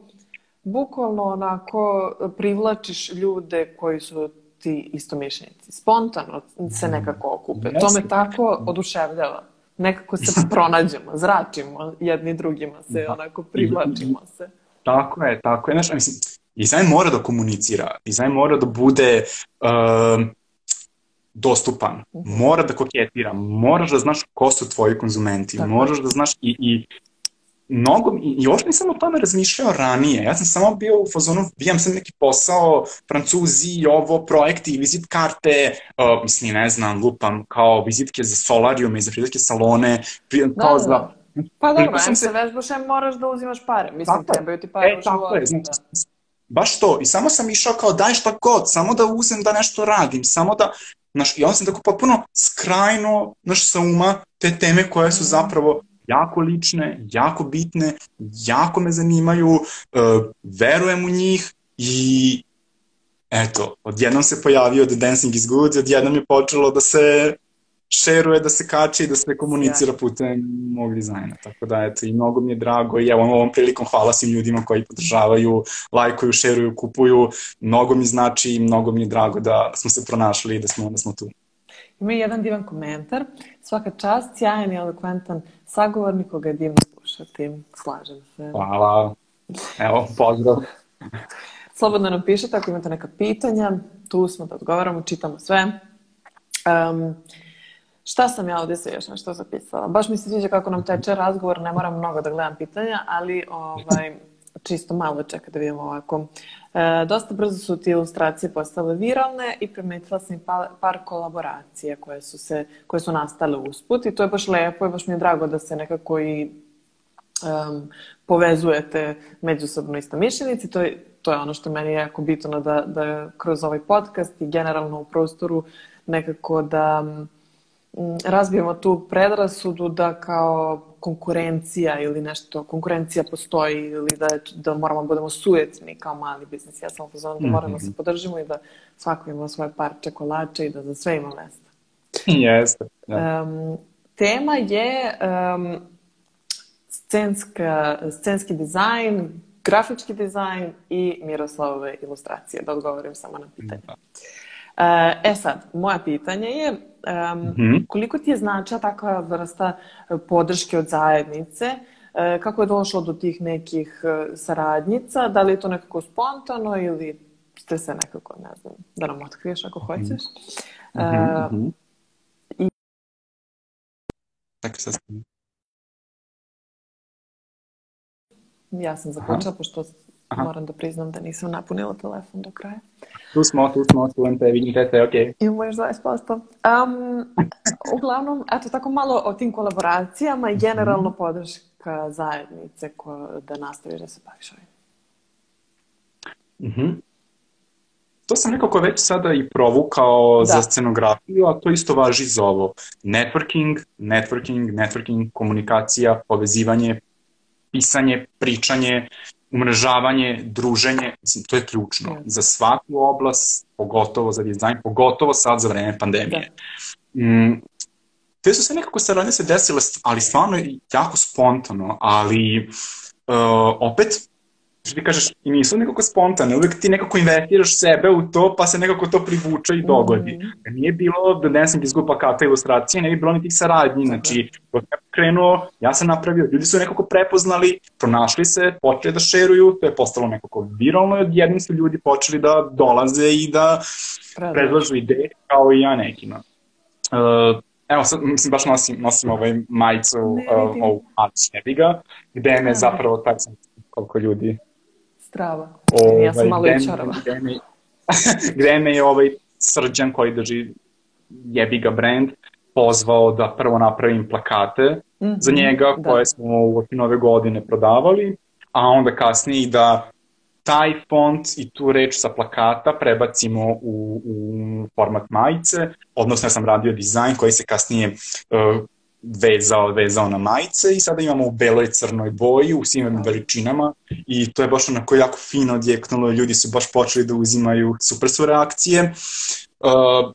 bukvalno onako privlačiš ljude koji su ti istomišljenici. Spontano se nekako okupe. Yes. To me tako oduševljava. Nekako se pronađemo, zračimo jedni drugima se, da. onako privlačimo se. Tako je, tako je. Znaš, mislim, dizajn mora da komunicira, dizajn mora da bude uh, dostupan, mhm. mora da koketira, moraš da znaš ko su tvoji konzumenti, tako moraš da znaš i, i mnogo, i, uopšte nisam o tome razmišljao ranije. Ja sam samo bio u fazonu, bijam sam neki posao, francuzi, ovo, projekti, vizit karte, uh, mislim, ne znam, lupam, kao vizitke za solarijume i za frizerske salone, kao da, za... Da. Pa dobro, em se vežbaš, em moraš da uzimaš pare. Mislim, tako trebaju ti pare e, u životu. Je, znači, da. Baš to. I samo sam išao kao daj šta god, samo da uzem da nešto radim, samo da... Znaš, I onda sam tako potpuno skrajno, znaš, sa uma te teme koje su mhm. zapravo jako lične, jako bitne, jako me zanimaju, uh, verujem u njih i eto, odjednom se pojavio The Dancing is Good, odjednom je počelo da se šeruje, da se kače i da se komunicira putem mog dizajna. Tako da, eto, i mnogo mi je drago i evo, ovom prilikom hvala svim ljudima koji podržavaju, lajkuju, šeruju, kupuju. Mnogo mi znači i mnogo mi je drago da smo se pronašli i da smo, da smo tu. Ima jedan divan komentar. Svaka čast, sjajan i elokventan sagovornik koga je divno slušati. Slažem se. Hvala. Evo, pozdrav. Slobodno nam pišete ako imate neka pitanja. Tu smo da odgovaramo, čitamo sve. Um, šta sam ja ovdje sve još nešto zapisala? Baš mi se sviđa kako nam teče razgovor, ne moram mnogo da gledam pitanja, ali ovaj, čisto malo čeka da vidimo ovako. E, dosta brzo su ti ilustracije postale viralne i primetila sam par, par kolaboracija koje su, se, koje su nastale usput i to je baš lepo i baš mi je drago da se nekako i um, povezujete međusobno istomišljenici. To je, to je ono što meni je jako bitno da, da kroz ovaj podcast i generalno u prostoru nekako da razbijemo tu predrasudu da kao konkurencija ili nešto, konkurencija postoji ili da, da moramo da budemo sujetni kao mali biznis. Ja sam pozvan da moramo mm -hmm. se podržimo i da svako ima svoje parče kolače i da za sve ima mesta. Jeste. Da. Um, tema je um, scenska, scenski dizajn, grafički dizajn i Miroslavove ilustracije, da odgovorim samo na pitanje. Da. E sad, moje pitanje je um, mm -hmm. koliko ti je znača takva vrsta podrške od zajednice, e, kako je došlo do tih nekih e, saradnjica, da li je to nekako spontano ili ste se nekako, ne znam, da nam otkriješ ako mhm. hoćeš. Mm -hmm. uh, i... Tako se Ja sam započela, pošto Aha. Moram da priznam da nisam napunila telefon do kraja. Tu smo, tu smo, čujem te, vidim te, ok. Imamo još 20%. Um, uglavnom, eto, tako malo o tim kolaboracijama i generalno podrška zajednice ko, da nastaviš da se baviš ovim? Mhm. Mm to sam nekako već sada i provukao da. za scenografiju, a to isto važi za ovo. Networking, networking, networking, komunikacija, povezivanje, pisanje, pričanje, umrežavanje, druženje, mislim, to je ključno da. za svaku oblast, pogotovo za dizajn, pogotovo sad za vreme pandemije. Da. Mm, te su sve nekako saradnje se desile, ali stvarno jako spontano, ali uh, opet što ti kažeš, i nisu nekako spontane, uvek ti nekako investiraš sebe u to, pa se nekako to privuče i dogodi. Mm. Nije bilo da ne sam izguba plakata ilustracije, ne bi bilo ni tih saradnji, znači, dok je krenuo, ja sam napravio, ljudi su nekako prepoznali, pronašli se, počeli da šeruju, to je postalo nekako viralno i odjednom su ljudi počeli da dolaze i da predlažu ideje kao i ja nekima. Uh, Evo sad, mislim, baš nosim, nosim ovaj majicu, uh, ovu Alice Nebiga, gde me zapravo, tako sam koliko ljudi Strava. Ovaj, ja sam malo i čarava. Gde me, gde me je ovaj srđan koji drži jebi ga brand pozvao da prvo napravim plakate mm -hmm, za njega da. koje smo u nove godine prodavali, a onda kasnije i da taj font i tu reč sa plakata prebacimo u, u format majice, odnosno ja sam radio dizajn koji se kasnije uh, vezao, vezao na majice i sada imamo u beloj crnoj boji u svim veličinama i to je baš onako jako fino odjeknulo, ljudi su baš počeli da uzimaju, super su reakcije. Uh,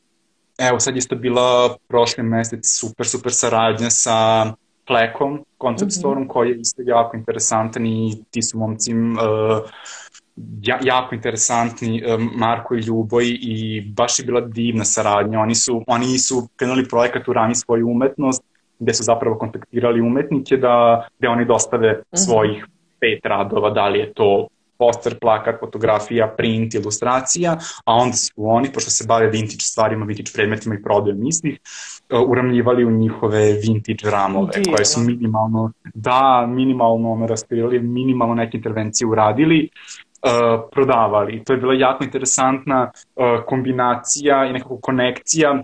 evo sad isto bila prošli mesec super, super saradnja sa Plekom, Concept mm -hmm. Koji je isto jako interesantan i ti su momci uh, ja, jako interesantni um, Marko i Ljuboj i baš je bila divna saradnja. Oni su, oni su krenuli projekat u rami svoju umetnost gde su zapravo kontaktirali umetnike da, gde oni dostave mhm. svojih pet radova, da li je to poster, plakat, fotografija, print, ilustracija, a onda su oni, pošto se bave vintage stvarima, vintage predmetima i prodajom istih, uh, uramljivali u njihove vintage ramove, Divno. koje su minimalno, da, minimalno ono raskrili, minimalno neke intervencije uradili, uh, prodavali. To je bila jako interesantna uh, kombinacija i nekako konekcija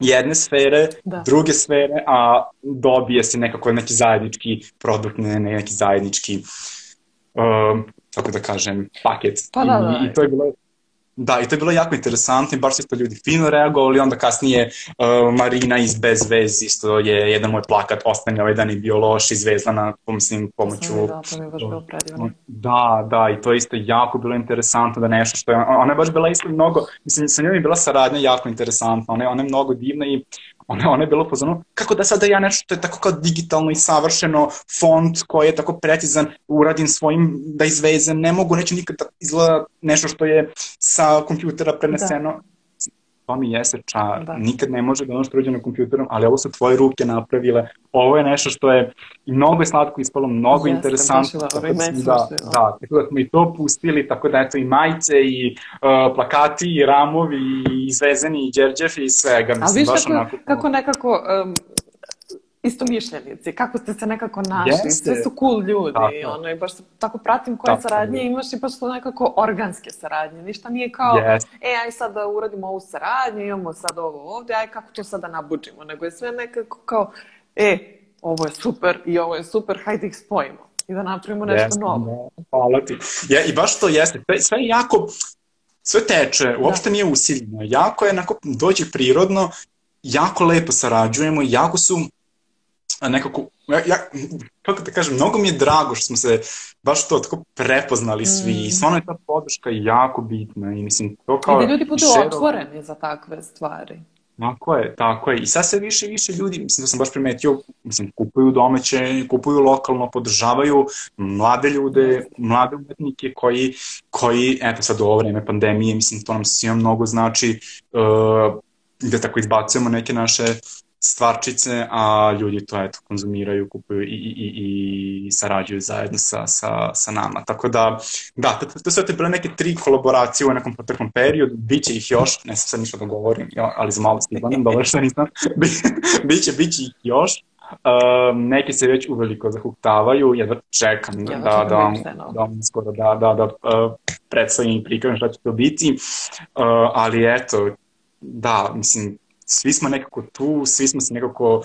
jedne sfere, da. druge sfere, a dobije se nekako neki zajednički produkt, ne, ne neki zajednički, uh, kako da kažem, paket. Pa da, da. I, I to je bilo Da, i to je bilo jako interesantno i baš su to ljudi fino reagovali, onda kasnije uh, Marina iz Bez vez isto je jedan moj plakat ostane ovaj dan i bio loš iz Vezlana, mislim, pomoću... Da, to mi je baš bilo predivno. Da, da, i to je isto jako bilo interesantno da nešto što je, ona je baš bila isto mnogo, mislim, sa njom je bila saradnja jako interesantna, ona je, ona je mnogo divna i ona, ona je bilo pozvano, kako da sada ja nešto što je tako kao digitalno i savršeno, font koji je tako precizan, uradim svojim da izvezem, ne mogu, neće nikad da izgleda nešto što je sa kompjutera preneseno. Da to mi jeste čar. Da. Nikad ne može da ono što na kompjuterom, ali ovo su tvoje ruke napravile. Ovo je nešto što je i mnogo je slatko ispalo, mnogo Jeste, interesantno. Da, da, da, da, tako da smo i to pustili, tako da eto i majice i uh, plakati i ramovi i izvezeni i đerđefi i svega. Mislim, Ali viš kako, onako, kako nekako um, isto mišljenici, kako ste se nekako našli, Jeste. sve su cool ljudi, tako. ono, i baš tako pratim koje tako. saradnje imaš i baš to nekako organske saradnje, ništa nije kao, Jeste. e, aj sad da uradimo ovu saradnju, imamo sad ovo ovde, aj kako to sad da nabuđimo, nego je sve nekako kao, e, ovo je super i ovo je super, hajde ih spojimo i da napravimo nešto jeste, novo. Da, hvala ti. Ja, I baš to jeste, sve je jako, sve teče, uopšte da. nije usiljeno, jako je, onako, dođe prirodno, jako lepo sarađujemo, jako su nekako, ja, ja, kako da kažem, mnogo mi je drago što smo se baš to tako prepoznali svi mm. stvarno je ta podrška jako bitna i mislim to kao... I da ljudi budu šero... otvoreni za takve stvari. Tako je, tako je. I sad sve više i više ljudi, mislim da sam baš primetio, mislim, kupuju domaće, kupuju lokalno, podržavaju mlade ljude, mlade umetnike koji, koji eto sad u ovo vreme pandemije, mislim, to nam svima mnogo znači, uh, da tako izbacujemo neke naše stvarčice, a ljudi to eto konzumiraju, kupuju i, i, i, i sarađuju zajedno sa, sa, sa nama. Tako da, da, to, to su te bile neke tri kolaboracije u nekom proteklom periodu, biće ih još, ne sam sad ništa da govorim, ali za malo stigonem, dobro što nisam, biće, biće ih još, Um, neki se već uveliko zahuktavaju, jedva čekam ja, da, da, da, da, skoro da, da, da uh, predstavim i prikažem šta će to biti, uh, ali eto, da, mislim, svi smo nekako tu, svi smo se nekako uh,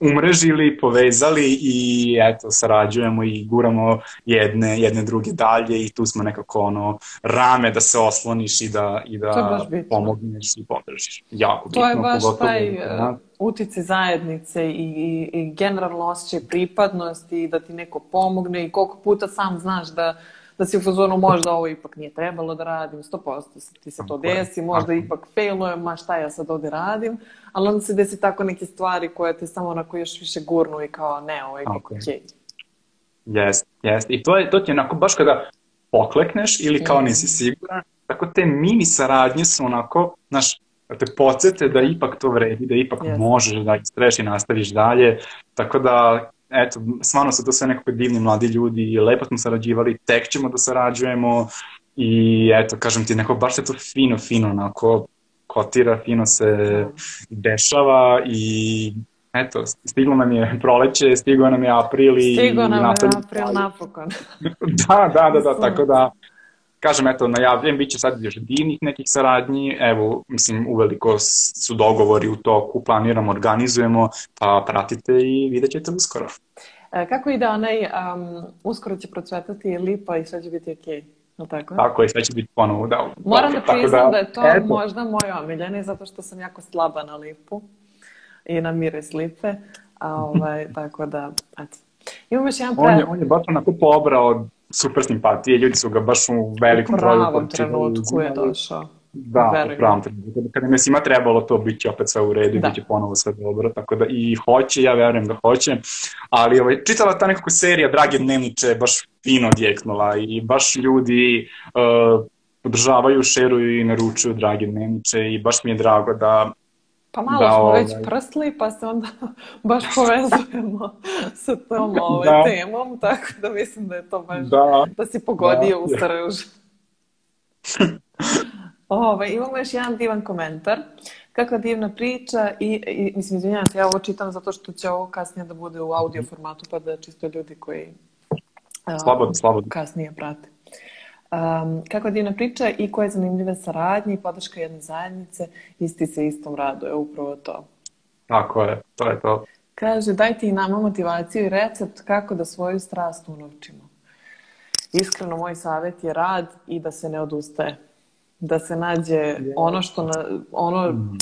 umrežili, povezali i eto, sarađujemo i guramo jedne, jedne druge dalje i tu smo nekako ono rame da se osloniš i da, i da pomogneš i podržiš. Jako bitno. To je baš pogotovo, taj da, uh, utice zajednice i, i, i generalno osjećaj pripadnosti i da ti neko pomogne i koliko puta sam znaš da da si u fazonu možda ovo ipak nije trebalo da radim, 100% ti se to desi, možda ipak failujem, ma šta ja sad ovde radim, ali onda se desi tako neke stvari koje te samo onako još više gurnu i kao ne, ovo je ipak okej. Okay. Jest, jest. I to, je, to ti je onako baš kada poklekneš ili kao mm. nisi siguran, tako te mini saradnje su onako, znaš, da te podsjete da ipak to vredi, da ipak yes. možeš da istreš i nastaviš dalje. Tako da eto, stvarno su to sve nekako divni mladi ljudi lepo smo sarađivali, tek ćemo da sarađujemo i eto, kažem ti, neko baš se to fino, fino onako kotira, fino se dešava i eto, stiglo nam je proleće, stiglo nam je april i... Stiglo nam je april napokon. da, da, da, da, tako da kažem, eto, najavljujem, bit će sad još divnih nekih saradnji, evo, mislim, uveliko su dogovori u toku, planiramo, organizujemo, pa pratite i vidjet ćete uskoro. E, kako ide onaj, um, uskoro će procvetati lipa i sve će biti okej? Okay. tako? Tako je, sve će biti ponovo, da. Moram da priznam da, da je to eto. možda moj omiljeni, zato što sam jako slaba na lipu i na miris lipe, a ovaj, tako da, eto. Imamo još jedan pre... On je, on je baš onako pobrao super simpatije, ljudi su ga baš u velikom broju... U pravom trenutku je došao. Da, Verujem. u pravom trenutku. Kada mi je svima trebalo to, bit će opet sve u redu da. bit će ponovo sve dobro, tako da i hoće, ja verujem da hoće, ali ovaj, čitala ta nekako serija Drage dnevniče baš fino odjeknula i baš ljudi uh, podržavaju, šeruju i naručuju Drage dnevniče i baš mi je drago da Pa malo da, smo ovaj... već prsli, pa se onda baš povezujemo sa tom ovaj, da. temom, tako da mislim da je to baš, da, da si pogodio da. u srž. Ove, ovaj, imamo još jedan divan komentar. Kakva divna priča i, i mislim, izvinjavam se, ja ovo čitam zato što će ovo kasnije da bude u audio formatu, pa da čisto ljudi koji slobodno, slobodno. kasnije prate. Um, kakva divna priča i koje zanimljive saradnje i podrška jedne zajednice, isti se istom radu, je upravo to. Tako je, to je to. Kaže, dajte i nama motivaciju i recept kako da svoju strast unovčimo. Iskreno, moj savjet je rad i da se ne odustaje. Da se nađe ono što, na, ono mm.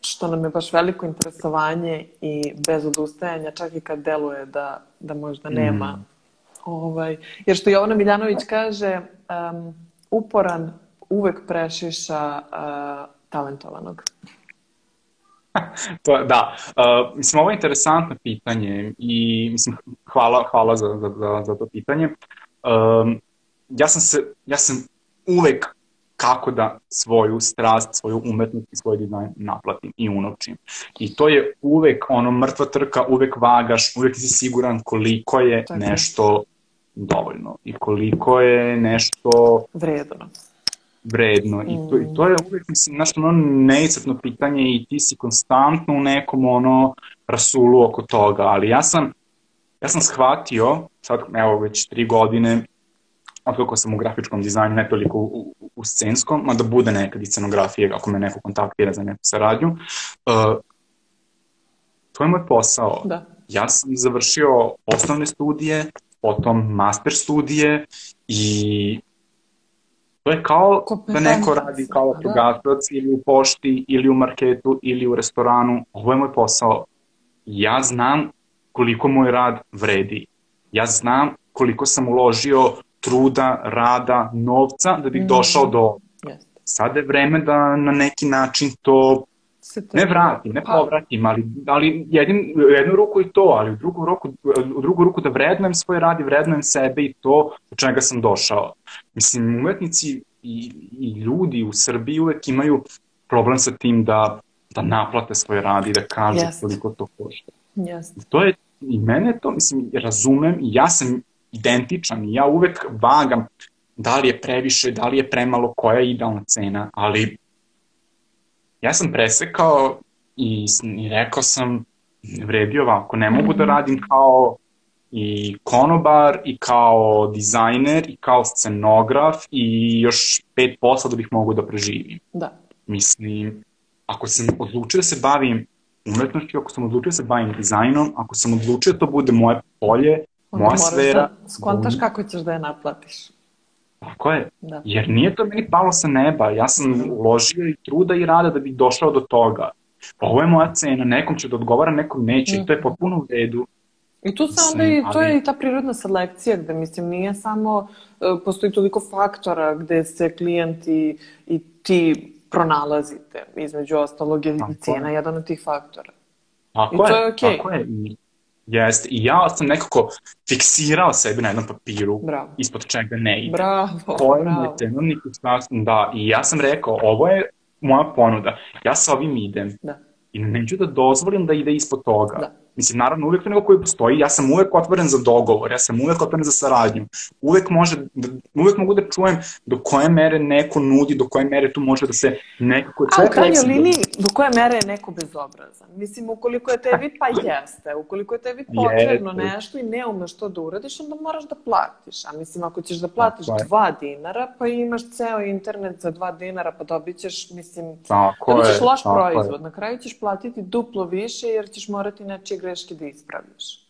što nam je baš veliko interesovanje i bez odustajanja, čak i kad deluje da, da možda nema mm Ovaj, jer što Jovana Miljanović kaže, um, uporan uvek prešiša uh, talentovanog. to, da, uh, mislim, ovo je interesantno pitanje i mislim, hvala, hvala za, za, za, za to pitanje. Um, ja sam se, ja sam uvek kako da svoju strast, svoju umetnost i svoj dizajn naplatim i unovčim. I to je uvek ono mrtva trka, uvek vagaš, uvek si siguran koliko je Tako. nešto dovoljno i koliko je nešto vredno. Vredno. I, to, I to je uvek, mislim, znaš, ono neiscrpno pitanje i ti si konstantno u nekom ono rasulu oko toga, ali ja sam, ja sam shvatio, sad evo već tri godine, od kako sam u grafičkom dizajnu, ne toliko u, u, u scenskom, ma da bude nekad i scenografije, ako me neko kontaktira za neku saradnju, uh, to je moj posao. Da. Ja sam završio osnovne studije, potom master studije i to je kao da neko radi kao da. vatrogasac da. ili u pošti ili u marketu ili u restoranu. Ovo je moj posao. Ja znam koliko moj rad vredi. Ja znam koliko sam uložio truda, rada, novca da bih mm -hmm. došao do... Sada je vreme da na neki način to se to... Ne vratim, ne pa- povratim, ali, ali jedin, u jednu ruku i to, ali u drugu ruku, u drugu ruku da vrednujem svoj rad i vrednujem sebe i to do čega sam došao. Mislim, umetnici i, i ljudi u Srbiji uvek imaju problem sa tim da, da naplate svoj rad i da kažu yes. koliko to košta. Yes. To je, i mene to, mislim, razumem i ja sam identičan i ja uvek vagam da li je previše, da li je premalo, koja je idealna cena, ali ja sam presekao i, i rekao sam, vredi ovako, ne mogu da mhm. radim kao i konobar, i kao dizajner, i kao scenograf, i još pet posla da bih mogu da preživim. Da. Mislim, ako sam odlučio da se bavim umetnošću, ako sam odlučio da se bavim dizajnom, ako sam odlučio da to bude moje polje, Onda moja moraš sfera. da skontaš kako ćeš da je naplatiš. Tako je. Da. Jer nije to meni palo sa neba. Ja sam Mhm. uložio i truda i rada da bi došao do toga. Ovo je moja cena, nekom će da odgovara, nekom neće. I to je potpuno u redu. I tu se onda i, to je i ta prirodna selekcija gde, mislim, nije samo, e, postoji toliko faktora gde se klijenti i ti pronalazite, između ostalog je i cijena je. jedan od tih faktora. Tako I to je, je okej. tako je. I, jest. I ja sam nekako fiksirao sebe na jednom papiru Bravo. ispod čega ne ide. Bravo, Ko je bravo. sam- da. I ja sam rekao, ovo je moja ponuda. Ja sa ovim idem. Da. I neću da dozvolim da ide ispod toga. Da. Mislim, naravno, uvek to nego koji postoji, ja sam uvek otvoren za dogovor, ja sam uvek otvoren za saradnju. Uvek, može, da, uvek mogu da čujem do koje mere neko nudi, do koje mere tu može da se nekako... A u je krajnjoj liniji, do koje mere je neko bezobrazan? Mislim, ukoliko je tebi, pa jeste, ukoliko je tebi potrebno Jeste. nešto i ne umeš to da uradiš, onda moraš da platiš. A mislim, ako ćeš da platiš Tako je. dva dinara, pa imaš ceo internet za dva dinara, pa dobit ćeš, mislim, Tako dobit je, ćeš loš tako je. proizvod. Na kraju ćeš platiti duplo više jer ćeš morati nečije greške da ispraviš.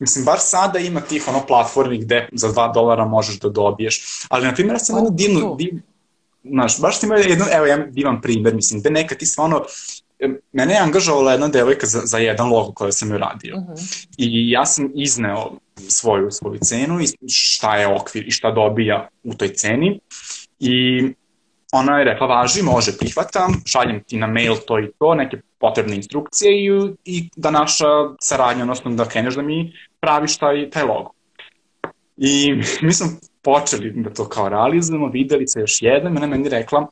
Mislim, bar sada ima tih ono platformi gde za 2 dolara možeš da dobiješ. Ali, na primjer, ja sam O, jednu divnu, to. div, znaš, baš ti ima jedan, evo, jedan divan primjer, mislim, gde neka ti stvarno, mene je angažovala jedna devojka za, za jedan logo koje sam joj radio. Mhm. I ja sam izneo svoju, svoju cenu i šta je okvir i šta dobija u toj ceni. I ona je rekla, važi, može, prihvatam, šaljem ti na mail to i to, neke potrebne instrukcije i, i da naša saradnja, odnosno da kreneš da mi praviš taj, taj logo. I mi smo počeli da to kao realizujemo, videli se još jednom, i ona meni rekla,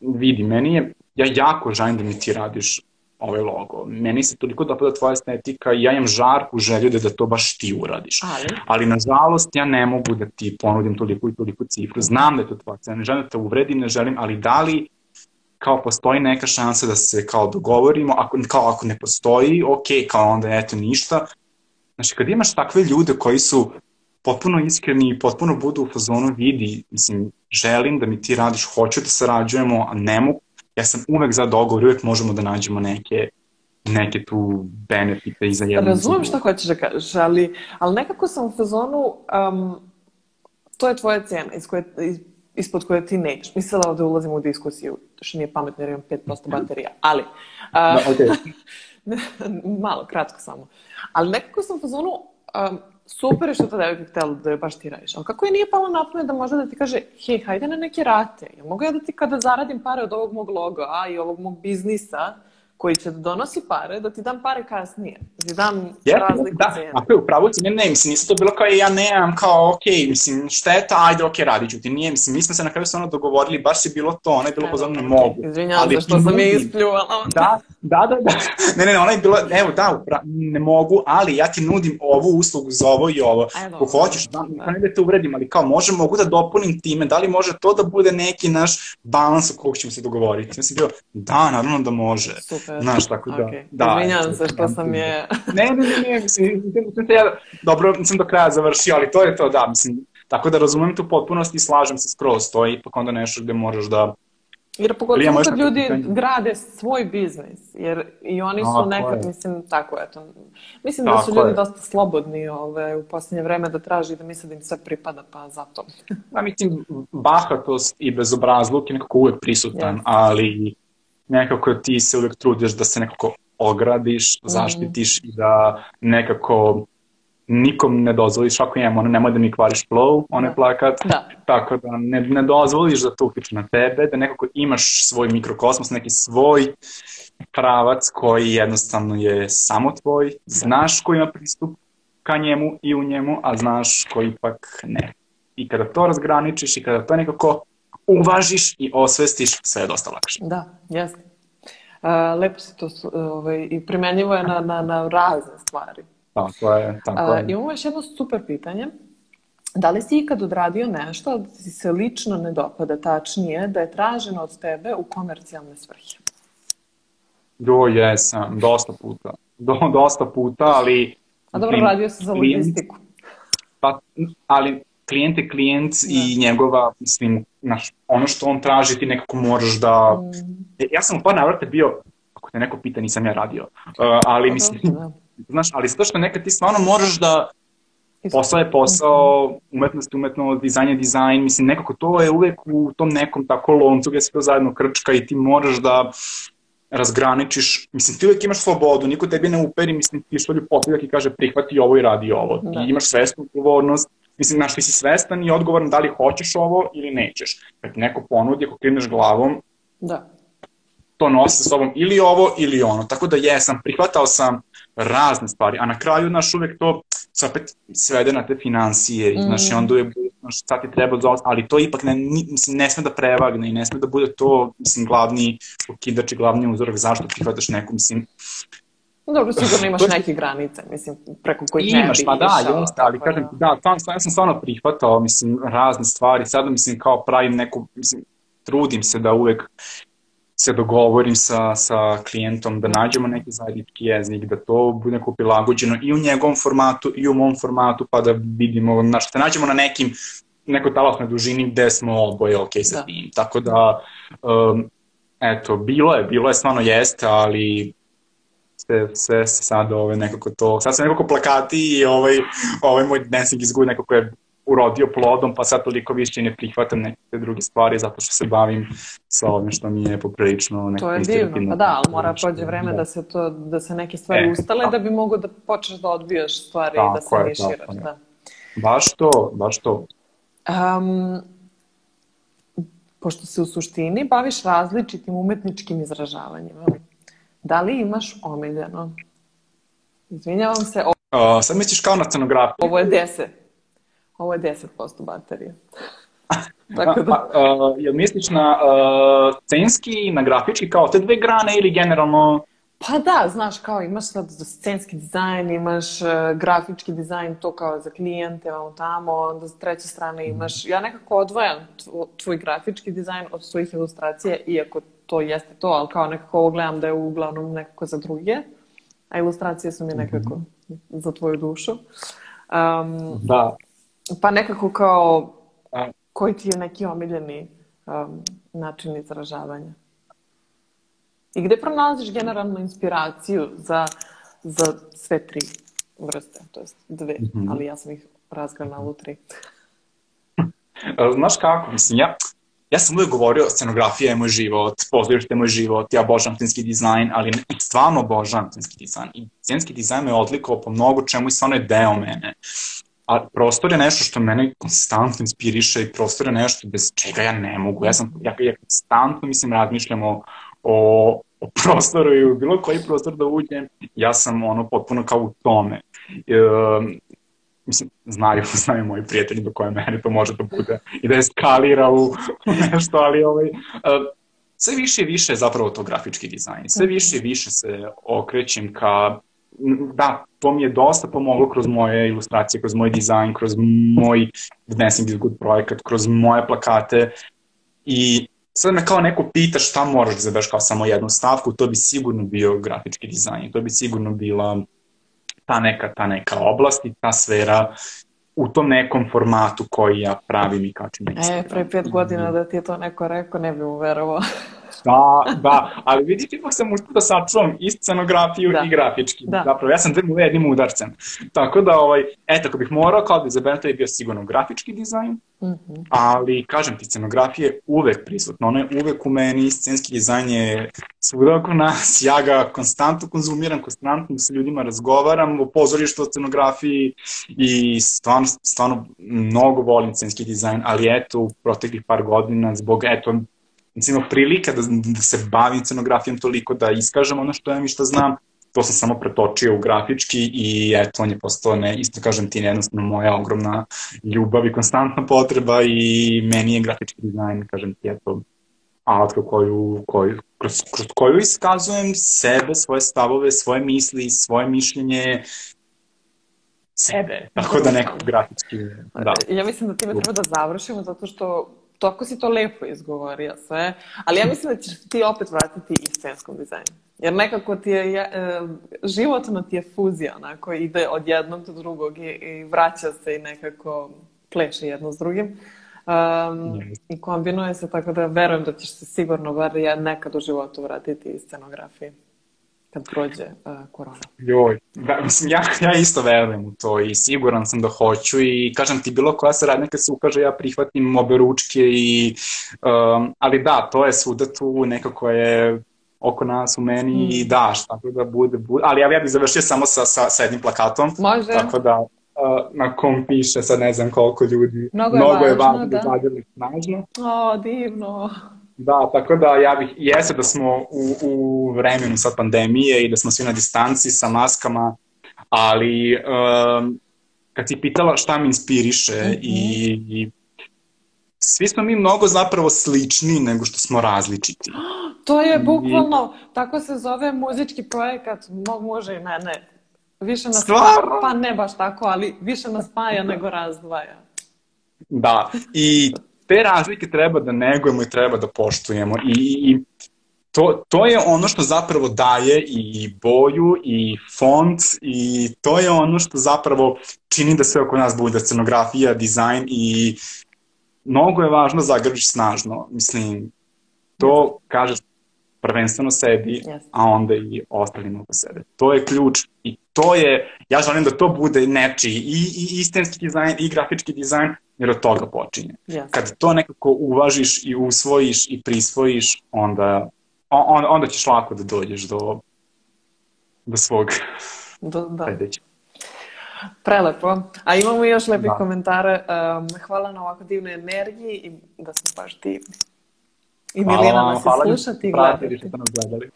vidi, meni je, ja jako želim da mi ti radiš ovaj logo. Meni se toliko dopada tvoja estetika i ja imam žarku želju da, da to baš ti uradiš. Ali, Ali, nažalost, ja ne mogu da ti ponudim toliko i toliko cifru. Znam da je to tvoja cena, ne želim da te uvredim, ne želim, ali da li kao postoji neka šansa da se kao dogovorimo, ako, kao ako ne postoji, ok, kao onda eto ništa. Znači, kad imaš takve ljude koji su potpuno iskreni i potpuno budu u fazonu vidi, mislim, želim da mi ti radiš, hoću da sarađujemo, a ne mogu, ja sam uvek za dogovor, uvek možemo da nađemo neke, neke tu benefite i za za razumem šta hoćeš da kažeš, ali, ali nekako sam u fazonu, um, to je tvoja cena iz koje, iz, ispod koje ti nećeš. Mislila da ulazimo u diskusiju, što nije pametno jer imam 5% baterija, ali... Da, Uh, okej. malo, kratko samo. Ali nekako sam u fazonu, um, super je što ta devojka htjela da je baš ti radiš, ali kako je nije palo na pamet da možda da ti kaže, hej, hajde na neke rate, ja mogu ja da ti kada zaradim pare od ovog mog loga a, i ovog mog biznisa, koji će da donosi pare, da ti dam pare kasnije, da ti dam Jeste, razliku da, cene. ako je u pravu ti, ne, ne, mislim, nisu to bilo kao ja nemam, kao, ok, mislim, šteta, ajde, ok, radit ću ti, nije, mislim, mi smo se na kraju stvarno dogovorili, baš je bilo to, ona je bilo pozorno, ne mogu. Izvinjavam se što sam je ispljuvala. Da, da, da, da. Ne, ne, ona je bila, evo, da, upra, ne mogu, ali ja ti nudim ovu uslugu za ovo i ovo. Evo, Ko hoćeš, da, da. ne da te uvredim, ali kao, može, mogu da dopunim time, da li može to da bude neki naš balans o kog ćemo se dogovoriti? Sam bio, da, naravno da može. Super. Znaš, tako da, Ok. da. Izvinjavam se što sam je... Ne, ne, ne, ne, mislim, mislim ja, dobro, nisam do kraja završio, ali to je to, da, mislim, tako da razumem tu potpunost i slažem se skroz, to je ipak onda nešto gde moraš da, Jer pogotovo ja kad možda ljudi pitanje. grade svoj biznis, jer i oni su nekad, je. mislim, tako eto, mislim da Tako su ljudi je. dosta slobodni ove, u posljednje vreme da traži da misle da im sve pripada, pa zato. ja mislim, bahatost i bezobrazluk je nekako uvek prisutan, Jeste. ali nekako ti se uvek trudiš da se nekako ogradiš, Mhm. zaštitiš i da nekako nikom ne dozvoliš, ako imamo, ono, nemoj da mi kvariš flow, onaj Da. plakat, Da. tako da ne, ne dozvoliš da to utiče na tebe, da nekako imaš svoj mikrokosmos, neki svoj pravac koji jednostavno je samo tvoj, znaš ko ima pristup ka njemu i u njemu, a znaš ko ipak ne. I kada to razgraničiš i kada to nekako uvažiš i osvestiš, sve je dosta lakše. Da, jeste. Lepo si to ovaj, i primenjivo je na, na, na razne stvari. Tako je, tako je. imamo još jedno super pitanje. Da li si ikad odradio nešto, da ti se lično ne dopada, tačnije, da je traženo od tebe u komercijalne svrhe? Jo, jesam, dosta puta. Do, dosta puta, ali... A dobro, mislim, radio si za klijent- logistiku. Pa, ali klijent je klijent i njegova, mislim, naš, ono što on traži ti nekako moraš da... Mm. Ja sam u par navrata bio ako te neko pita, nisam ja radio. Uh, ali Pa mislim, da. znaš, ali zato što nekad ti stvarno moraš da posao je posao, umetnost je umetnost, dizajn je dizajn, mislim, nekako to je uvek u tom nekom tako loncu gde se to zajedno krčka i ti moraš da razgraničiš, mislim, ti uvek imaš slobodu, niko tebi ne uperi, mislim, ti što li posljedak i kaže prihvati ovo i radi ovo. Ti Da. imaš svesnu odgovornost, mislim, znaš, ti si svestan i odgovoran da li hoćeš ovo ili nećeš. Kad ti neko ponudi, ako klimneš glavom, Da. to nosi sa sobom ili ovo ili ono. Tako da jesam, prihvatao sam razne stvari, a na kraju, znaš, uvek to se opet svede na te financije, mm. znaš, i onda je, znaš, sad ti treba za ali to ipak ne, mislim, ne sme da prevagne i ne sme da bude to, mislim, glavni okidač i glavni uzorak zašto prihvataš neku, mislim, Dobro, sigurno imaš neke granice, mislim, preko kojih ne Imaš, bi pa da, jeste, ali tako kažem da, stvarno, ja sam stvarno prihvatao, mislim, razne stvari, sada, mislim, kao pravim neku, mislim, trudim se da uvek se dogovorim sa, sa klijentom, da nađemo neki zajednički jezik, da to bude neko prilagođeno i u njegovom formatu i u mom formatu, pa da vidimo, znaš, da nađemo na nekim, nekoj talasnoj dužini gde smo oboje ok sa Da. tim. Tako da, um, eto, bilo je, bilo je, stvarno jeste, ali sve, sve se sad ove, nekako to, sad sam nekako plakati i ovaj, ovaj moj dancing is good nekako je urodio plodom, pa sad toliko više ne prihvatam neke druge stvari zato što se bavim sa ovim što mi je poprilično neko To je divno, pa da, ali mora prođe vreme da se, to, da se neke stvari E, ustale da. da bi mogo da počneš da odbijaš stvari i Tako da se je, niširaš. tako je. Da. Baš to, baš to. Um, pošto se u suštini baviš različitim umetničkim izražavanjima, da li imaš omiljeno? Izvinjavam se, o- Uh, sad misliš kao na scenografiju? ovo je 10. Ovo je 10% baterije. Tako da, Pa, uh, jel misliš na uh, scenski, na grafički, kao te dve grane ili generalno? pa da, znaš, kao imaš sad scenski dizajn, imaš uh, grafički dizajn, to kao za klijente, vamo tamo, onda s treće strane imaš, ja nekako odvojam tvo- tvoj grafički dizajn od svojih ilustracija, iako to jeste to, ali kao nekako ovo gledam da je uglavnom nekako za druge, a ilustracije su mi nekako za tvoju dušu. Um, Da. pa nekako kao, koji ti je neki omiljeni um, način izražavanja? I gde pronalaziš generalno inspiraciju za, za sve tri vrste, to jest dve, ali ja sam ih razgranala u tri. Znaš kako, mislim, ja, ja sam uvijek govorio, scenografija je moj život, pozorište je moj život, ja obožavam scenski dizajn, ali ne, stvarno obožavam scenski dizajn. I scenski dizajn me odlikovao po mnogo čemu i stvarno je deo mene. A prostor je nešto što mene konstantno inspiriše i prostor je nešto bez čega ja ne mogu. Ja sam, ja, ja konstantno, mislim, razmišljam o, o, o prostoru i u bilo koji prostor da uđem, ja sam ono potpuno kao u tome. Mislim, znaju, znaju moji prijatelji do koje mere to može da bude i da eskalira u, u nešto, ali ovaj, uh, sve više i više je zapravo to grafički dizajn. Sve više i više se okrećem ka da, to mi je dosta pomoglo kroz moje ilustracije, kroz moj dizajn, kroz moj Dancing is Good projekat, kroz moje plakate i sad me kao neko pita šta moraš da zadaš kao samo jednu stavku, to bi sigurno bio grafički dizajn, to bi sigurno bila ta neka, ta neka oblast i ta sfera u tom nekom formatu koji ja pravim i kačim na E, Instagram. pre pet godina da ti je to neko rekao, ne bi mu verovao. Da, da, ali vidiš, ipak sam uspio da sačuvam i scenografiju Da. i grafički. Da. Zapravo, ja sam muve jednim udarcem. Tako da, ovaj, eto, ako bih morao kao da izaberem, to je bio sigurno grafički dizajn, Mhm. ali, kažem ti, scenografija je uvek prisutna, ona je uvek u meni, scenski dizajn je svuda oko nas, ja ga konstantno konzumiram, konstantno sa ljudima razgovaram o pozorištu, o scenografiji i stvarno, stvarno mnogo volim scenski dizajn, ali eto, u proteklih par godina, zbog, eto, imao prilika da, da se bavim scenografijom toliko, da iskažem ono što imam i što znam, to sam samo pretočio u grafički i eto, on je postao, ne, isto kažem ti, jednostavno moja ogromna ljubav i konstantna potreba i meni je grafički dizajn, kažem ti, eto, alatka koju, koju, kroz, kroz koju iskazujem sebe, svoje stavove, svoje misli, svoje mišljenje, sebe, tako da nekako grafički, da. Ja mislim da time treba da završimo, zato što toliko si to lepo izgovorio sve, ali ja mislim da ćeš ti opet vratiti i scenskom dizajnu. Jer nekako ti je, e, životno ti je fuzija, onako, ide od jednog do drugog i, i vraća se i nekako pleše jedno s drugim. Um, I kombinuje se, tako da verujem da ćeš se sigurno bar ja nekad u životu vratiti i scenografiji. Kad prođe uh, korona. Joj, da, mislim, ja, ja isto verujem u to i siguran sam da hoću i kažem ti bilo koja se radnja kad se ukaže ja prihvatim obe ručke i, um, ali da, to je svuda tu nekako je oko nas u meni mm. i da, šta da bude, bude, ali ja, ja bih završio samo sa, sa, sa jednim plakatom. Može. Tako da, uh, na kom piše sad ne znam koliko ljudi. Mnogo je Mnogo važno, je važno da. da snažno. O, divno. Da, tako da ja bih, jeste da smo u, u vremenu sad pandemije i da smo svi na distanci sa maskama, ali um, kad si pitala šta me inspiriše mm -hmm. i, i svi smo mi mnogo zapravo slični nego što smo različiti. To je bukvalno, I... tako se zove muzički projekat mog muža i mene. Više nas Stvarno? pa ne baš tako, ali više nas spaja nego razdvaja. Da, i te razlike treba da negujemo i treba da poštujemo i, i to, to je ono što zapravo daje i boju i font i to je ono što zapravo čini da sve oko nas bude scenografija, dizajn i mnogo je važno da zagrbiš snažno. Mislim, to kaže prvenstveno sebi, yes. a onda i ostalim oko sebe. To je ključ i to je, ja želim da to bude nečiji i, i istinski dizajn i grafički dizajn, jer od toga počinje. Yes. Kad to nekako uvažiš i usvojiš i prisvojiš, onda, on, onda ćeš lako da dođeš do, do svog do, da. Predeća. Prelepo. A imamo još lepi da. komentare. Um, hvala na ovako divnoj energiji i da smo baš divni. I Milena vas hvala slušati i gledati. Što nas gledali.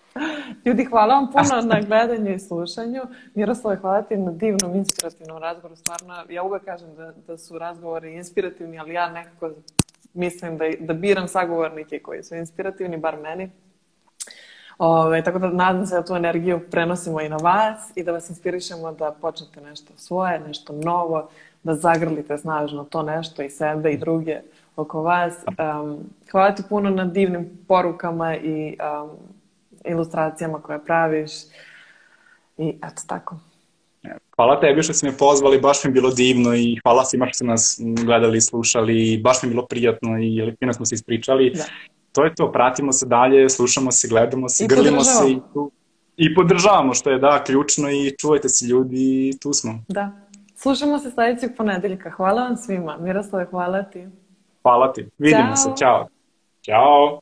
Ljudi, hvala vam puno na gledanju i slušanju. Miroslave, hvala ti na divnom, inspirativnom razgovoru. Stvarno, ja uvek kažem da, da su razgovori inspirativni, ali ja nekako mislim da, da biram sagovornike koji su inspirativni, bar meni. Ove, tako da nadam se da tu energiju prenosimo i na vas i da vas inspirišemo da počnete nešto svoje, nešto novo, da zagrlite snažno to nešto i sebe i druge oko vas. Um, hvala ti puno na divnim porukama i um, ilustracijama koje praviš. I eto tako. Hvala tebi što si me pozvali, baš mi je bilo divno i hvala svima što ste nas gledali i slušali. Baš mi je bilo prijatno i fino smo se ispričali. Da. To je to, pratimo se dalje, slušamo se, gledamo se, I grlimo se i, tu, i podržavamo što je da ključno i čuvajte se ljudi i tu smo. Da. Slušamo se sledećeg ponedeljka. Hvala vam svima. Miroslave, hvala ti. Hvala ti. Vidimo Ćao. se. Ćao. Ćao.